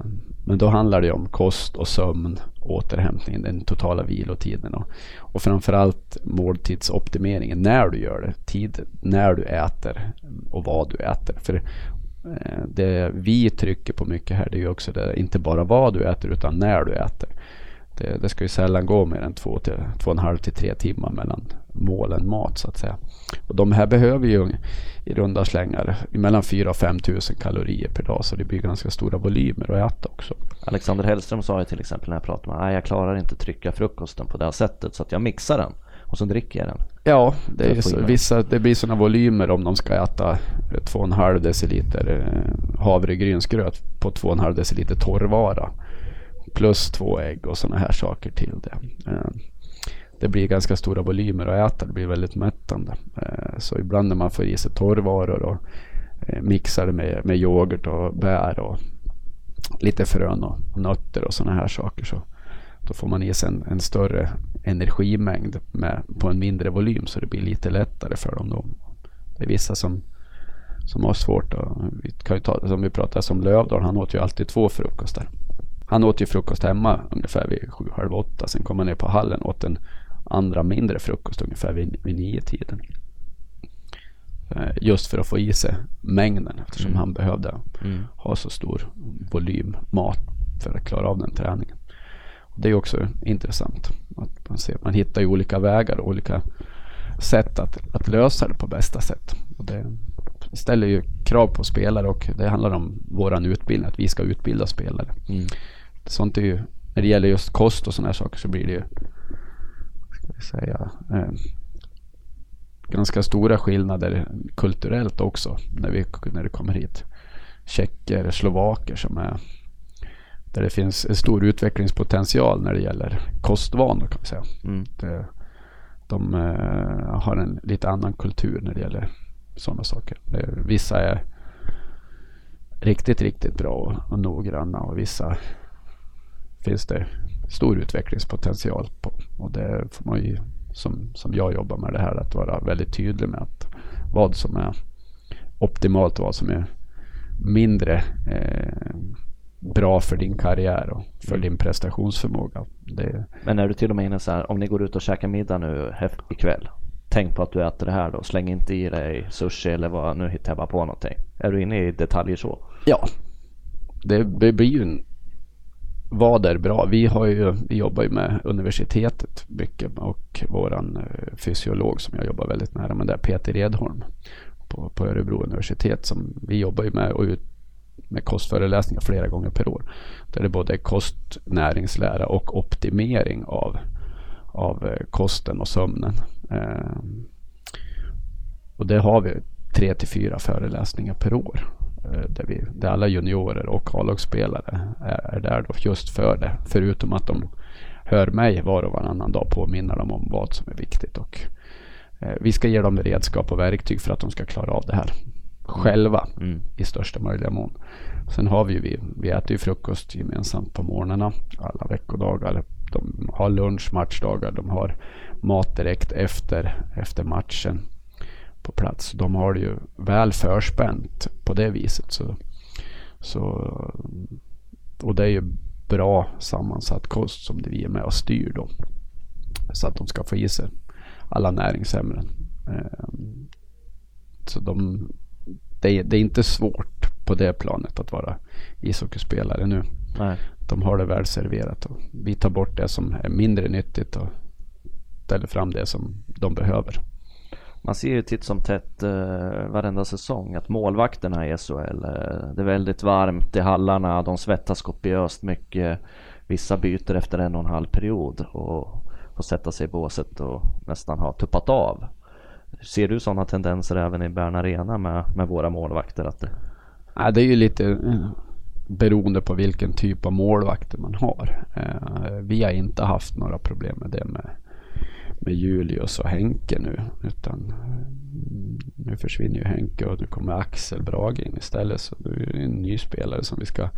men då handlar det om kost och sömn, återhämtning, den totala vilotiden och, och framförallt måltidsoptimeringen när du gör det. Tid när du äter och vad du äter. För Eh, det vi trycker på mycket här det är ju också det, inte bara vad du äter utan när du äter. Det, det ska ju sällan gå mer än två, till, två och en halv till tre timmar mellan målen mat så att säga. Och de här behöver ju i runda slängar mellan 4 och 5 tusen kalorier per dag så det blir ganska stora volymer att äta också. Alexander Hellström sa ju till exempel när jag pratade med honom, jag klarar inte trycka frukosten på det här sättet så att jag mixar den och så dricker jag den. Ja, det, är så, vissa, det blir sådana volymer om de ska äta 2,5 deciliter eh, havregrynsgröt på 2,5 deciliter torrvara. Plus två ägg och sådana här saker till det. Eh, det blir ganska stora volymer att äta. Det blir väldigt mättande. Eh, så ibland när man får i sig torrvaror och mixar det med, med yoghurt och bär och lite frön och nötter och sådana här saker så då får man i sig en, en större energimängd med, på en mindre volym så det blir lite lättare för dem då. Det är vissa som, som har svårt att, vi kan ju ta, som vi pratade om Lövdahl, han åt ju alltid två frukostar. Han åt ju frukost hemma ungefär vid sju, halv åtta. Sen kom han ner på hallen och åt en andra mindre frukost ungefär vid, vid nio tiden. Eh, just för att få i sig mängden eftersom mm. han behövde mm. ha så stor volym mat för att klara av den träningen. Det är också intressant. Att man, ser, man hittar ju olika vägar och olika sätt att, att lösa det på bästa sätt. Och det ställer ju krav på spelare och det handlar om våran utbildning, att vi ska utbilda spelare. Mm. Sånt är ju, när det gäller just kost och sådana här saker så blir det ju, ska vi säga, eh, ganska stora skillnader kulturellt också när, vi, när det kommer hit. Tjecker, slovaker som är där det finns en stor utvecklingspotential när det gäller kostvanor kan man säga. Mm. Det, de uh, har en lite annan kultur när det gäller sådana saker. Vissa är riktigt, riktigt bra och, och noggranna och vissa finns det stor utvecklingspotential på. Och det får man ju, som, som jag jobbar med det här, att vara väldigt tydlig med att vad som är optimalt och vad som är mindre eh, bra för din karriär och för mm. din prestationsförmåga. Det... Men är du till och med inne så här, om ni går ut och käkar middag nu ikväll. Tänk på att du äter det här då. Släng inte i dig sushi eller vad, nu hittar jag bara på någonting. Är du inne i detaljer så? Ja. Det, det blir ju en, vad är bra? Vi, har ju, vi jobbar ju med universitetet mycket och våran eh, fysiolog som jag jobbar väldigt nära med där, Peter Edholm på, på Örebro universitet som vi jobbar ju med och ut, med kostföreläsningar flera gånger per år. Där det både är kost, näringslära och optimering av, av eh, kosten och sömnen. Eh, och det har vi tre till fyra föreläsningar per år. Eh, där, vi, där alla juniorer och A-lagsspelare är, är där då just för det. Förutom att de hör mig var och varannan dag påminna dem om vad som är viktigt. Och, eh, vi ska ge dem redskap och verktyg för att de ska klara av det här själva mm. i största möjliga mån. Sen har vi ju, vi, vi äter ju frukost gemensamt på morgnarna alla veckodagar. De har lunch matchdagar, de har mat direkt efter, efter matchen på plats. De har det ju väl förspänt på det viset. Så, så, och det är ju bra sammansatt kost som vi är med och styr då. Så att de ska få i sig alla näringsämnen. Ehm, så de, det, är, det är inte svårt på det planet att vara ishockeyspelare nu. Nej. De har det väl serverat och vi tar bort det som är mindre nyttigt och ställer fram det som de behöver. Man ser ju titt som tätt eh, varenda säsong att målvakterna i SHL, eh, det är väldigt varmt i hallarna, de svettas kopiöst mycket. Vissa byter efter en och en halv period och får sätta sig i båset och nästan ha tuppat av. Ser du sådana tendenser även i Bern Arena med, med våra målvakter? Att det... Ja, det är ju lite eh, beroende på vilken typ av målvakter man har. Eh, vi har inte haft några problem med det med med Julius och Henke nu. Utan eh, nu försvinner ju Henke och nu kommer Axel Brage in istället. Så det är en ny spelare som vi ska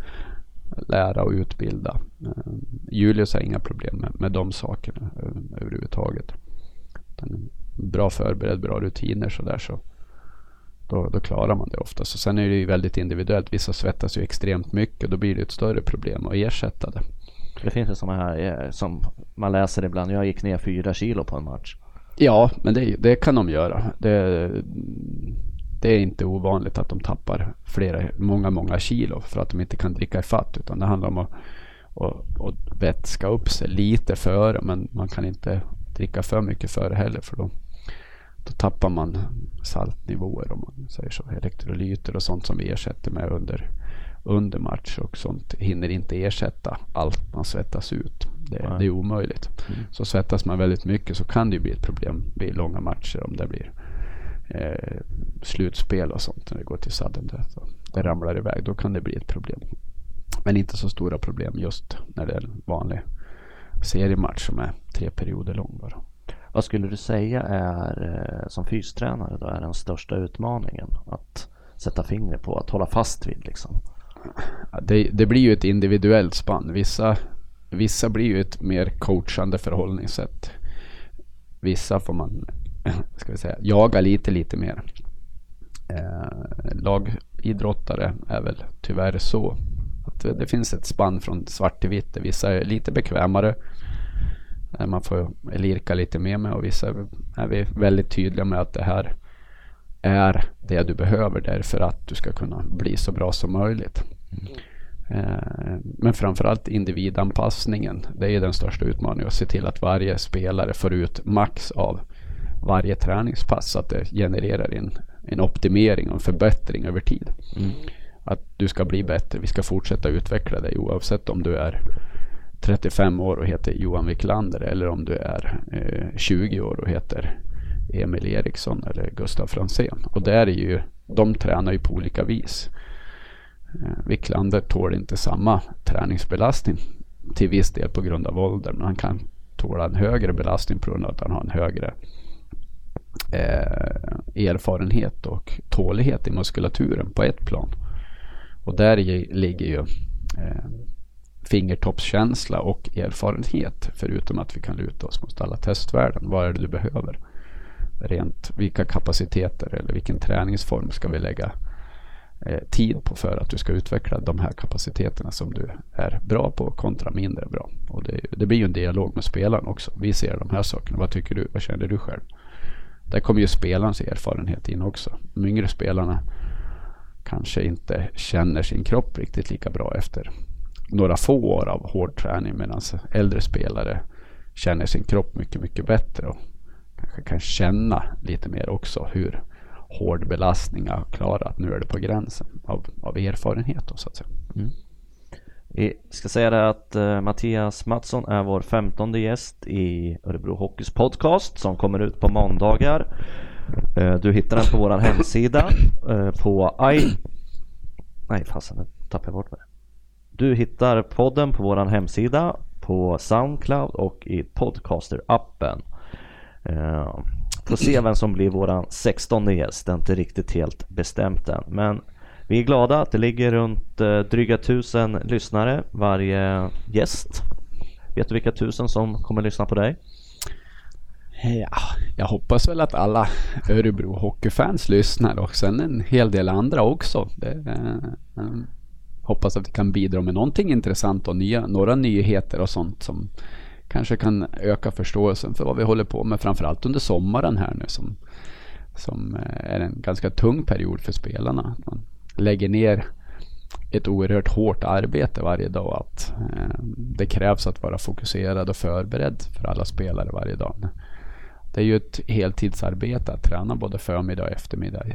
lära och utbilda. Julius har inga problem med, med de sakerna överhuvudtaget. Bra förberedd, bra rutiner sådär så då, då, klarar man det ofta. Så sen är det ju väldigt individuellt. Vissa svettas ju extremt mycket och då blir det ett större problem att ersätta det. Det finns ju sådana här eh, som man läser ibland. Jag gick ner fyra kilo på en match. Ja, men det, det kan de göra. Det, det, är inte ovanligt att de tappar flera, många, många kilo för att de inte kan dricka i fatt. Utan det handlar om att och, och vätska upp sig lite före. Men man kan inte dricka för mycket före heller för då, då tappar man saltnivåer om man säger så. Elektrolyter och sånt som vi ersätter med under under match och sånt hinner inte ersätta allt man svettas ut. Det, det är omöjligt. Mm. Så svettas man väldigt mycket så kan det bli ett problem vid långa matcher om det blir eh, slutspel och sånt när det går till sudden death. Det ramlar iväg. Då kan det bli ett problem. Men inte så stora problem just när det är en vanlig seriematch som är tre perioder lång bara. Vad skulle du säga är eh, som fystränare då är den största utmaningen att sätta fingret på, att hålla fast vid liksom? det, det, blir ju ett individuellt spann. Vissa, vissa blir ju ett mer coachande förhållningssätt. Vissa får man ska vi säga, jaga lite, lite mer. Eh, lagidrottare är väl tyvärr så. Att det finns ett spann från svart till vitt. Vissa är lite bekvämare. Man får lirka lite mer med och vissa är vi väldigt tydliga med att det här är det du behöver därför att du ska kunna bli så bra som möjligt. Mm. Men framförallt individanpassningen. Det är den största utmaningen. Att se till att varje spelare får ut max av varje träningspass. Så att det genererar en, en optimering och en förbättring över tid. Mm. Att du ska bli bättre. Vi ska fortsätta utveckla dig oavsett om du är 35 år och heter Johan Wiklander eller om du är eh, 20 år och heter Emil Eriksson eller Gustav Fransén. Och där är ju, de tränar ju på olika vis. Eh, Wiklander tål inte samma träningsbelastning till viss del på grund av ålder. Men han kan tåla en högre belastning på grund av att han har en högre eh, erfarenhet och tålighet i muskulaturen på ett plan. Och där ligger ju eh, fingertoppskänsla och erfarenhet. Förutom att vi kan luta oss mot alla testvärden. Vad är det du behöver? rent vilka kapaciteter eller vilken träningsform ska vi lägga eh, tid på för att du ska utveckla de här kapaciteterna som du är bra på kontra mindre bra. Och det, det blir ju en dialog med spelaren också. Vi ser de här sakerna. Vad tycker du? Vad känner du själv? Där kommer ju spelarens erfarenhet in också. De yngre spelarna kanske inte känner sin kropp riktigt lika bra efter några få år av hård träning medan äldre spelare känner sin kropp mycket, mycket bättre och kanske kan känna lite mer också hur hård belastning. Jag klarat. nu är det på gränsen av, av erfarenhet då, så att säga. Mm. Vi ska säga det att uh, Mattias Mattsson är vår femtonde gäst i Örebro Hockeys podcast som kommer ut på måndagar. Uh, du hittar den på vår hemsida uh, på i... Nej fasen, nu tappade jag bort mig. Du hittar podden på vår hemsida, på Soundcloud och i Podcaster-appen. Eh, får se vem som blir våran sextonde gäst, det är inte riktigt helt bestämt än. Men vi är glada att det ligger runt eh, dryga tusen lyssnare varje gäst. Vet du vilka tusen som kommer lyssna på dig? Eh, ja, jag hoppas väl att alla Örebro Hockeyfans lyssnar och sen en hel del andra också. Det, eh, hoppas att vi kan bidra med någonting intressant och nya, några nyheter och sånt som kanske kan öka förståelsen för vad vi håller på med framförallt under sommaren här nu som, som eh, är en ganska tung period för spelarna. Man lägger ner ett oerhört hårt arbete varje dag. Att eh, det krävs att vara fokuserad och förberedd för alla spelare varje dag. Det är ju ett heltidsarbete att träna både förmiddag och eftermiddag.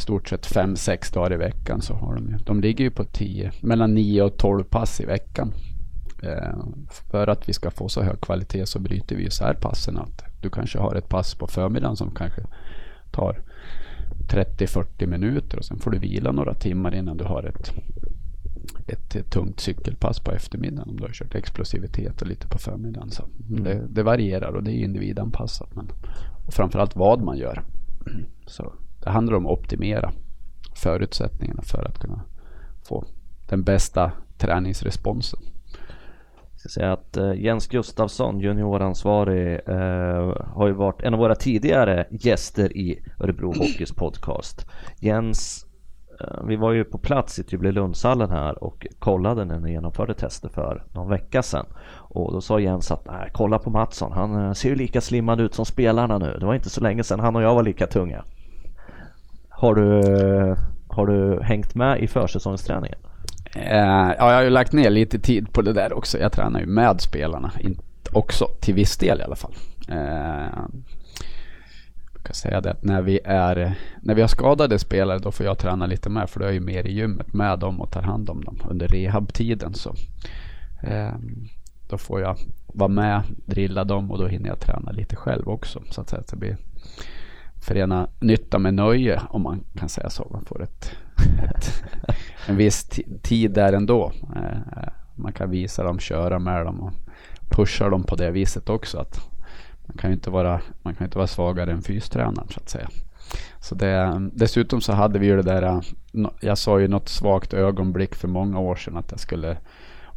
Stort sett fem sex dagar i veckan så har de ju. De ligger ju på tio, mellan nio och tolv pass i veckan. Eh, för att vi ska få så hög kvalitet så bryter vi isär passen. Att du kanske har ett pass på förmiddagen som kanske tar 30-40 minuter och sen får du vila några timmar innan du har ett, ett, ett tungt cykelpass på eftermiddagen om du har kört explosivitet och lite på förmiddagen. Så mm. det, det, varierar och det är individanpassat. Men, och framförallt vad man gör. Så det handlar om att optimera förutsättningarna för att kunna få den bästa träningsresponsen ska säga att eh, Jens Gustafsson, junioransvarig, eh, har ju varit en av våra tidigare gäster i Örebro Hockeys podcast. Jens, eh, vi var ju på plats i Tybylundshallen här och kollade när ni genomförde tester för någon vecka sedan. Och då sa Jens att nej, kolla på Mattsson, han ser ju lika slimmad ut som spelarna nu. Det var inte så länge sedan han och jag var lika tunga. Har du, har du hängt med i försäsongsträningen? Eh, ja, jag har ju lagt ner lite tid på det där också. Jag tränar ju med spelarna. också till viss del i alla fall. Eh, jag kan säga det att när vi, är, när vi har skadade spelare då får jag träna lite mer för då är jag ju mer i gymmet med dem och tar hand om dem under rehabtiden. Så, eh, då får jag vara med, drilla dem och då hinner jag träna lite själv också. Så att säga, det blir förena nytta med nöje om man kan säga så. Man får ett, ett en viss tid där ändå. Eh, man kan visa dem, köra med dem och pusha dem på det viset också. Att man kan ju inte vara, man kan inte vara svagare än fystränaren så att säga. Så det, dessutom så hade vi ju det där, eh, jag sa ju något svagt ögonblick för många år sedan att jag skulle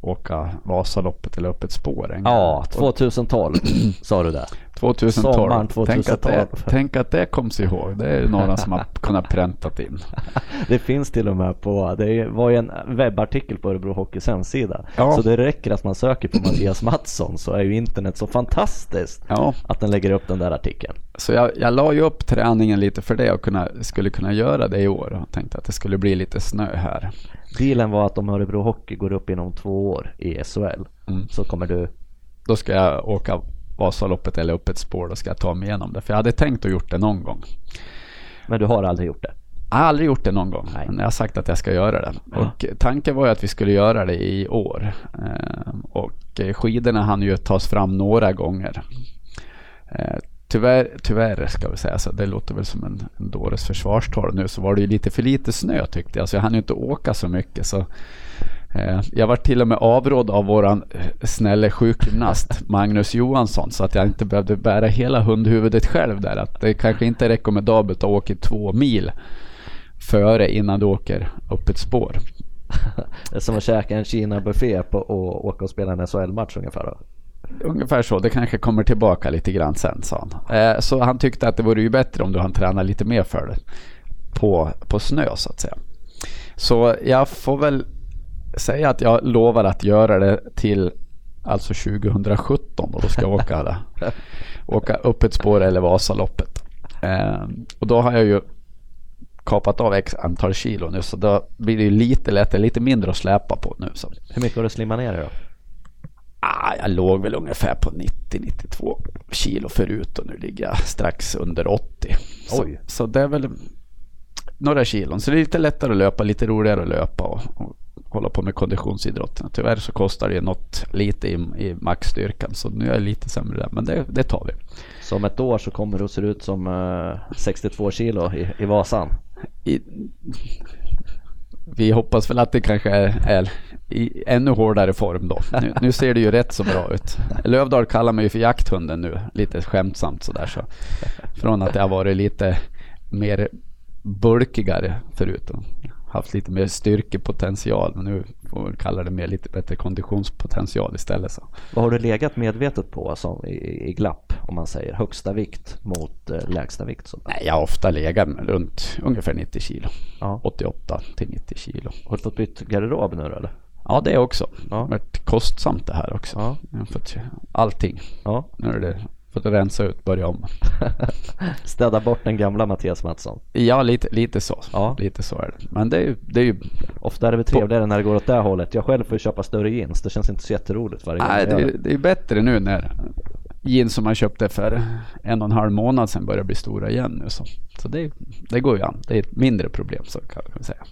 åka Vasaloppet eller upp ett spår en. Ja, 2012 sa du det. 2012. Sommaren 2012. Tänk att, det, tänk att det kom sig ihåg. Det är några som har kunnat präntat in. det finns till och med på, det var ju en webbartikel på Örebro Hockeys hemsida. Ja. Så det räcker att man söker på Mattias Mattsson så är ju internet så fantastiskt ja. att den lägger upp den där artikeln. Så jag, jag la ju upp träningen lite för det och kunna, skulle kunna göra det i år och tänkte att det skulle bli lite snö här. Dealen var att om Örebro Hockey går upp inom två år i SHL mm. så kommer du... Då ska jag åka Vasaloppet eller upp ett spår, då ska jag ta mig igenom det. För jag hade tänkt att gjort det någon gång. Men du har aldrig gjort det? Jag har aldrig gjort det någon gång. Nej. Men jag har sagt att jag ska göra det. Ja. Och tanken var ju att vi skulle göra det i år. Eh, och skidorna hann ju tas fram några gånger. Eh, tyvärr, tyvärr ska vi säga, så det låter väl som en, en dåres försvarstal nu, så var det ju lite för lite snö tyckte jag. Så jag hann ju inte åka så mycket. Så jag var till och med avrådd av våran eh, snälle sjukgymnast Magnus Johansson så att jag inte behövde bära hela hundhuvudet själv där. Att det kanske inte är rekommendabelt att åka två mil före innan du åker upp ett spår. Det är som att käka en Kina-buffé och åka och spela en SHL-match ungefär då? Ungefär så. Det kanske kommer tillbaka lite grann sen sa han. Eh, så han tyckte att det vore ju bättre om du hann träna lite mer för det. På, på snö så att säga. Så jag får väl säga att jag lovar att göra det till alltså 2017 och då ska jag åka, åka upp ett spår eller Vasaloppet. Eh, och då har jag ju kapat av x antal kilo nu så då blir det ju lite lättare, lite mindre att släpa på nu. Så. Hur mycket har du slimmat ner då? Ah, jag låg väl ungefär på 90-92 kilo förut och nu ligger jag strax under 80. Så, så det är väl några kilon. Så det är lite lättare att löpa, lite roligare att löpa och, och hålla på med konditionsidrotten. Tyvärr så kostar det något lite i, i maxstyrkan så nu är jag lite sämre där. Men det, det tar vi. Så om ett år så kommer du se ut som eh, 62 kilo i, i Vasan. I, vi hoppas väl att det kanske är, är i ännu hårdare form då. Nu, nu, ser det ju rätt så bra ut. Lövdahl kallar mig ju för jakthunden nu, lite skämtsamt sådär. Så. Från att jag varit lite mer bulkigare förut haft lite mer styrkepotential. Men nu får vi kalla det mer lite bättre konditionspotential istället. Så. Vad har du legat medvetet på som i, i glapp om man säger högsta vikt mot eh, lägsta vikt? Så. Nej, jag har ofta legat runt ungefär 90 kilo. Ja. 88 till 90 kilo. Har du fått bytt garderob nu eller? Ja, det också. Ja. Det har varit kostsamt det här också. Ja. Jag har fått allting. Ja. Nu är det fått rensa ut, börja om. Städa bort den gamla Mattias Mattsson. Ja, lite, lite så. Ja. Lite så är det. Men det är ju, det är ju Ofta är det väl trevligare när det går åt det hållet. Jag själv får köpa större jeans. Det känns inte så jätteroligt varje gång nej, det, det är bättre nu när jeans som man köpte för en och en halv månad sedan börjar bli stora igen nu. Så, så det, det går ju an. Det är ett mindre problem så kan man säga.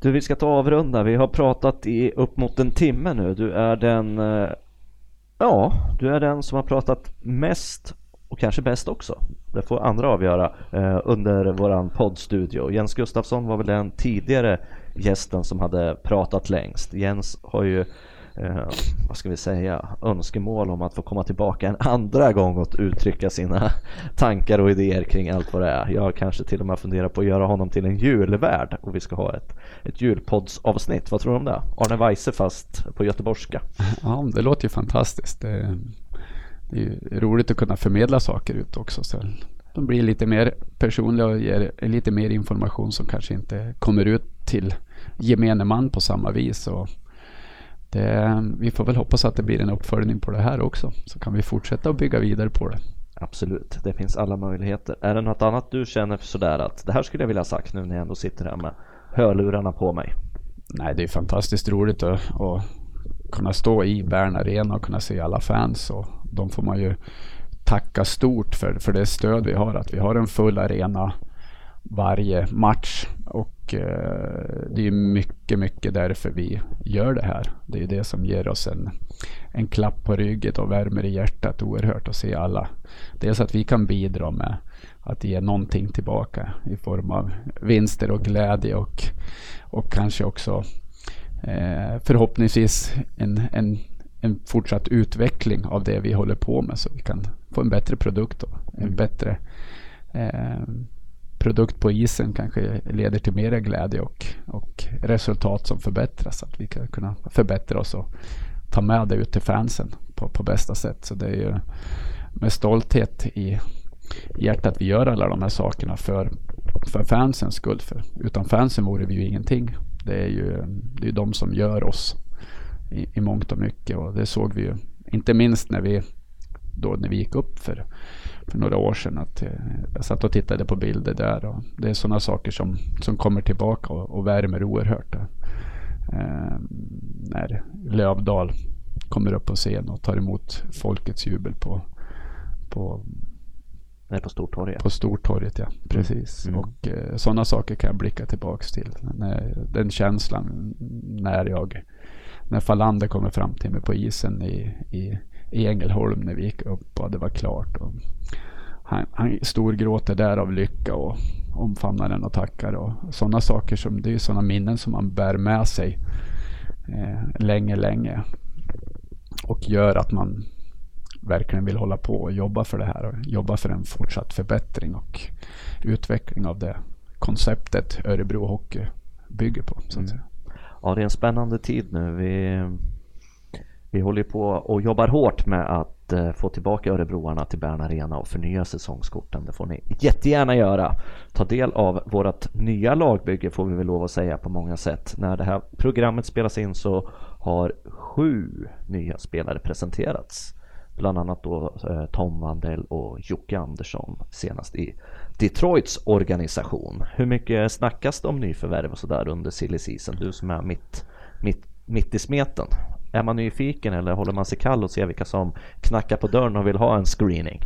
Du, vi ska ta avrunda. Vi har pratat i upp mot en timme nu. Du är den, eh, ja, du är den som har pratat mest och kanske bäst också. Det får andra avgöra eh, under våran poddstudio. Jens Gustafsson var väl den tidigare gästen som hade pratat längst. Jens har ju eh, vad ska vi säga, önskemål om att få komma tillbaka en andra gång och uttrycka sina tankar och idéer kring allt vad det är. Jag kanske till och med funderar på att göra honom till en julvärd och vi ska ha ett, ett julpoddsavsnitt. Vad tror du om det? Arne Weise fast på göteborgska. Ja, det låter ju fantastiskt. Det, det är roligt att kunna förmedla saker ut också. Så de blir lite mer personliga och ger lite mer information som kanske inte kommer ut till gemene man på samma vis. Och det, vi får väl hoppas att det blir en uppföljning på det här också. Så kan vi fortsätta att bygga vidare på det. Absolut, det finns alla möjligheter. Är det något annat du känner sådär att det här skulle jag vilja ha sagt nu när jag ändå sitter här med hörlurarna på mig? Nej, det är fantastiskt roligt att, att kunna stå i Bern Arena och kunna se alla fans. Och de får man ju tacka stort för, för det stöd vi har. Att vi har en full arena varje match. Och eh, det är mycket, mycket därför vi gör det här. Det är det som ger oss en, en klapp på ryggen och värmer i hjärtat oerhört att se alla. Dels att vi kan bidra med att ge någonting tillbaka i form av vinster och glädje och, och kanske också eh, förhoppningsvis en, en, en fortsatt utveckling av det vi håller på med så vi kan få en bättre produkt och en bättre eh, produkt på isen kanske leder till mer glädje och, och resultat som förbättras. Att vi kan kunna förbättra oss och ta med det ut till fansen på, på bästa sätt. Så det är ju med stolthet i hjärtat vi gör alla de här sakerna för, för fansens skull. För utan fansen vore vi ju ingenting. Det är ju det är de som gör oss i, i mångt och mycket och det såg vi ju inte minst när vi då när vi gick upp för, för några år sedan. Att, eh, jag satt och tittade på bilder där och det är sådana saker som, som kommer tillbaka och, och värmer oerhört. Eh, när Lövdal kommer upp på scen och tar emot folkets jubel på, på, Nej, på Stortorget. på Stortorget. Ja, precis. Mm. Och eh, sådana saker kan jag blicka tillbaks till. När, den känslan när jag när Falander kommer fram till mig på isen i, i, i Ängelholm när vi gick upp och det var klart. Och han, han storgråter där av lycka och omfamnar den och tackar. Och sådana saker som, det är sådana minnen som man bär med sig eh, länge, länge. Och gör att man verkligen vill hålla på och jobba för det här och jobba för en fortsatt förbättring och utveckling av det konceptet Örebro Hockey bygger på. Så att säga. Ja, det är en spännande tid nu. Vi, vi håller på och jobbar hårt med att eh, få tillbaka Örebroarna till Bern Arena och förnya säsongskorten. Det får ni jättegärna göra. Ta del av vårt nya lagbygge får vi väl lov att säga på många sätt. När det här programmet spelas in så har sju nya spelare presenterats. Bland annat då eh, Tom Wandell och Jocke Andersson senast i Detroits organisation. Hur mycket snackas det om nyförvärv och sådär under silly season? Du som är mitt, mitt, mitt i smeten är man nyfiken eller håller man sig kall och ser vilka som knackar på dörren och vill ha en screening?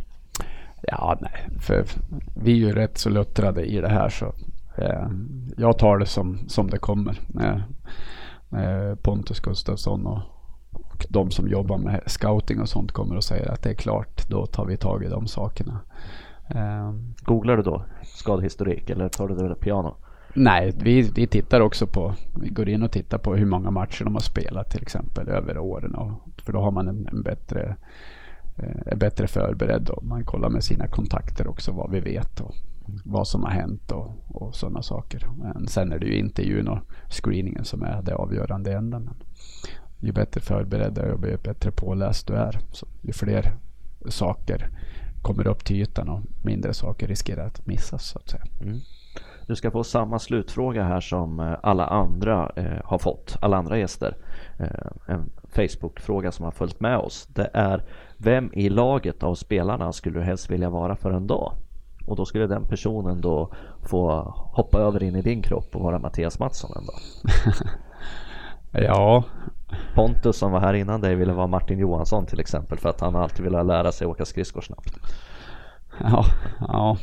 Ja, nej, för vi är ju rätt så luttrade i det här så eh, jag tar det som, som det kommer. Eh, eh, Pontus Gustafsson och, och de som jobbar med scouting och sånt kommer och säger att det är klart, då tar vi tag i de sakerna. Eh, Googlar du då skadehistorik eller tar du det piano? Nej, vi, vi tittar också på, vi går in och tittar på hur många matcher de har spelat till exempel över åren. Och, för då har man en, en bättre, eh, är bättre förberedd och man kollar med sina kontakter också vad vi vet och vad som har hänt och, och sådana saker. Men sen är det ju intervjun och screeningen som är det avgörande änden. Men ju bättre förberedd och ju bättre påläst du är, så ju fler saker kommer upp till ytan och mindre saker riskerar att missas så att säga. Mm. Du ska få samma slutfråga här som eh, alla andra eh, har fått, alla andra gäster. Eh, en Facebook-fråga som har följt med oss. Det är vem i laget av spelarna skulle du helst vilja vara för en dag? Och då skulle den personen då få hoppa över in i din kropp och vara Mattias Mattsson en dag. ja. Pontus som var här innan dig ville vara Martin Johansson till exempel för att han alltid ville lära sig åka skridskor snabbt. Ja, ja,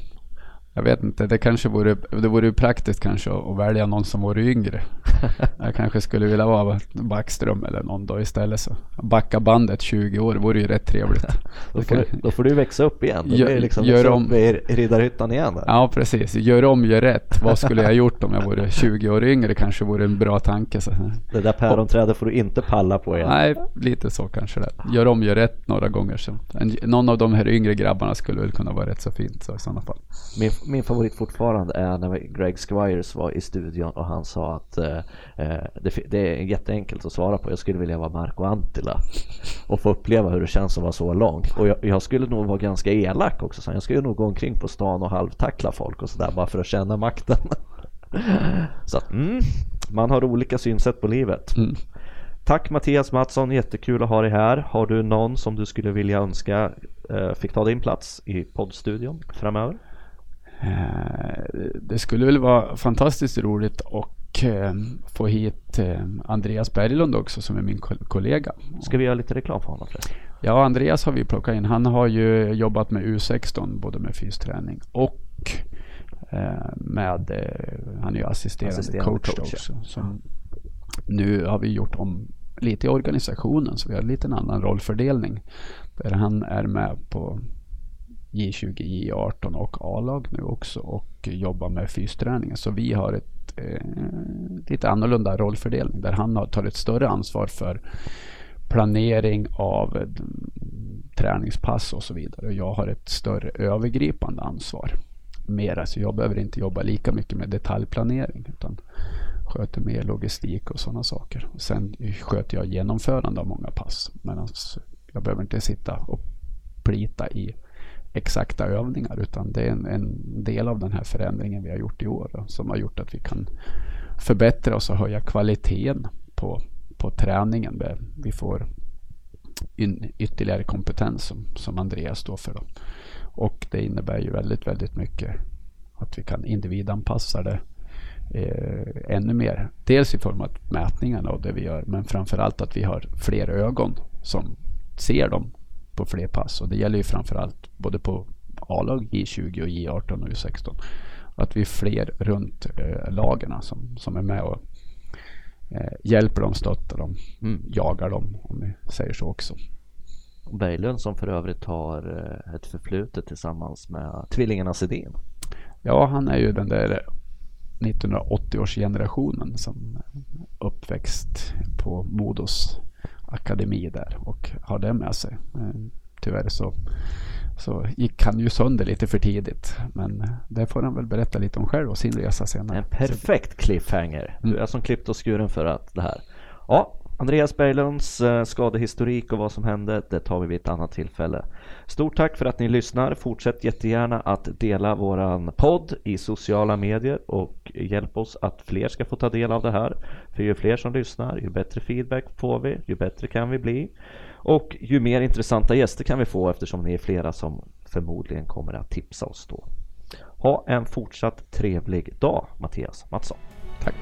jag vet inte, det kanske vore, det vore praktiskt kanske att välja någon som vore yngre. Jag kanske skulle vilja vara Backström eller någon då istället. Så backa bandet 20 år vore ju rätt trevligt. då, får du, då får du växa upp igen. Då gör, liksom gör om, i Riddarhyttan igen. Där. Ja precis, gör om, gör rätt. Vad skulle jag gjort om jag vore 20 år yngre? kanske vore en bra tanke. Så. Det där päronträdet får du inte palla på igen. Nej, lite så kanske det. Gör om, gör rätt några gånger. Så. En, någon av de här yngre grabbarna skulle väl kunna vara rätt så fint så i sådana fall. Min, min favorit fortfarande är när Greg Squires var i studion och han sa att eh, eh det, det, är jätteenkelt att svara på. Jag skulle vilja vara Marco Antila och få uppleva hur det känns att vara så lång. Och jag, jag skulle nog vara ganska elak också. Så jag skulle nog gå omkring på stan och halvtackla folk och sådär bara för att känna makten. så att, mm, man har olika synsätt på livet. Mm. Tack Mattias Mattsson, jättekul att ha dig här. Har du någon som du skulle vilja önska eh, fick ta din plats i poddstudion framöver? Eh, det skulle väl vara fantastiskt roligt och eh, få hit eh, Andreas Berglund också som är min kollega. Ska vi göra lite reklam för honom förresten? Ja, Andreas har vi plockat in. Han har ju jobbat med U16 både med fysträning och med, han är ju assisterande, assisterande coach, coach också. Ja. nu har vi gjort om lite i organisationen så vi har lite en annan rollfördelning. Där han är med på J20, J18 och A-lag nu också och jobbar med fysträningen. Så vi har ett eh, lite annorlunda rollfördelning där han tar ett större ansvar för planering av eh, träningspass och så vidare. Och jag har ett större övergripande ansvar. Mera, så jag behöver inte jobba lika mycket med detaljplanering utan sköter mer logistik och sådana saker. Sen sköter jag genomförande av många pass. Medan jag behöver inte sitta och plita i exakta övningar utan det är en, en, del av den här förändringen vi har gjort i år då, som har gjort att vi kan förbättra oss och höja kvaliteten på, på träningen. Vi får in, ytterligare kompetens som, som Andreas står för. Då. Och det innebär ju väldigt, väldigt mycket att vi kan individanpassa det eh, ännu mer. Dels i form av mätningarna och det vi gör men framförallt att vi har fler ögon som ser dem på fler pass och det gäller ju framförallt både på A-lag, J20 och J18 och U16. Att vi är fler runt eh, lagarna som, som är med och eh, hjälper dem, stöttar dem, mm. jagar dem om vi säger så också. Berglund som för övrigt har eh, ett förflutet tillsammans med tvillingarna Sedin. Ja, han är ju den där 1980-årsgenerationen som uppväxt på Modos akademi där och har det med sig. Eh, tyvärr så, så gick han ju sönder lite för tidigt. Men det får han väl berätta lite om själv och sin resa senare. En perfekt cliffhanger. Du är som klippt och skuren för att det här. Ja, Andreas Berglunds eh, skadehistorik och vad som hände, det tar vi vid ett annat tillfälle. Stort tack för att ni lyssnar. Fortsätt jättegärna att dela våran podd i sociala medier och hjälp oss att fler ska få ta del av det här. För ju fler som lyssnar, ju bättre feedback får vi, ju bättre kan vi bli. Och ju mer intressanta gäster kan vi få eftersom ni är flera som förmodligen kommer att tipsa oss då. Ha en fortsatt trevlig dag Mattias Mattsson. Tack.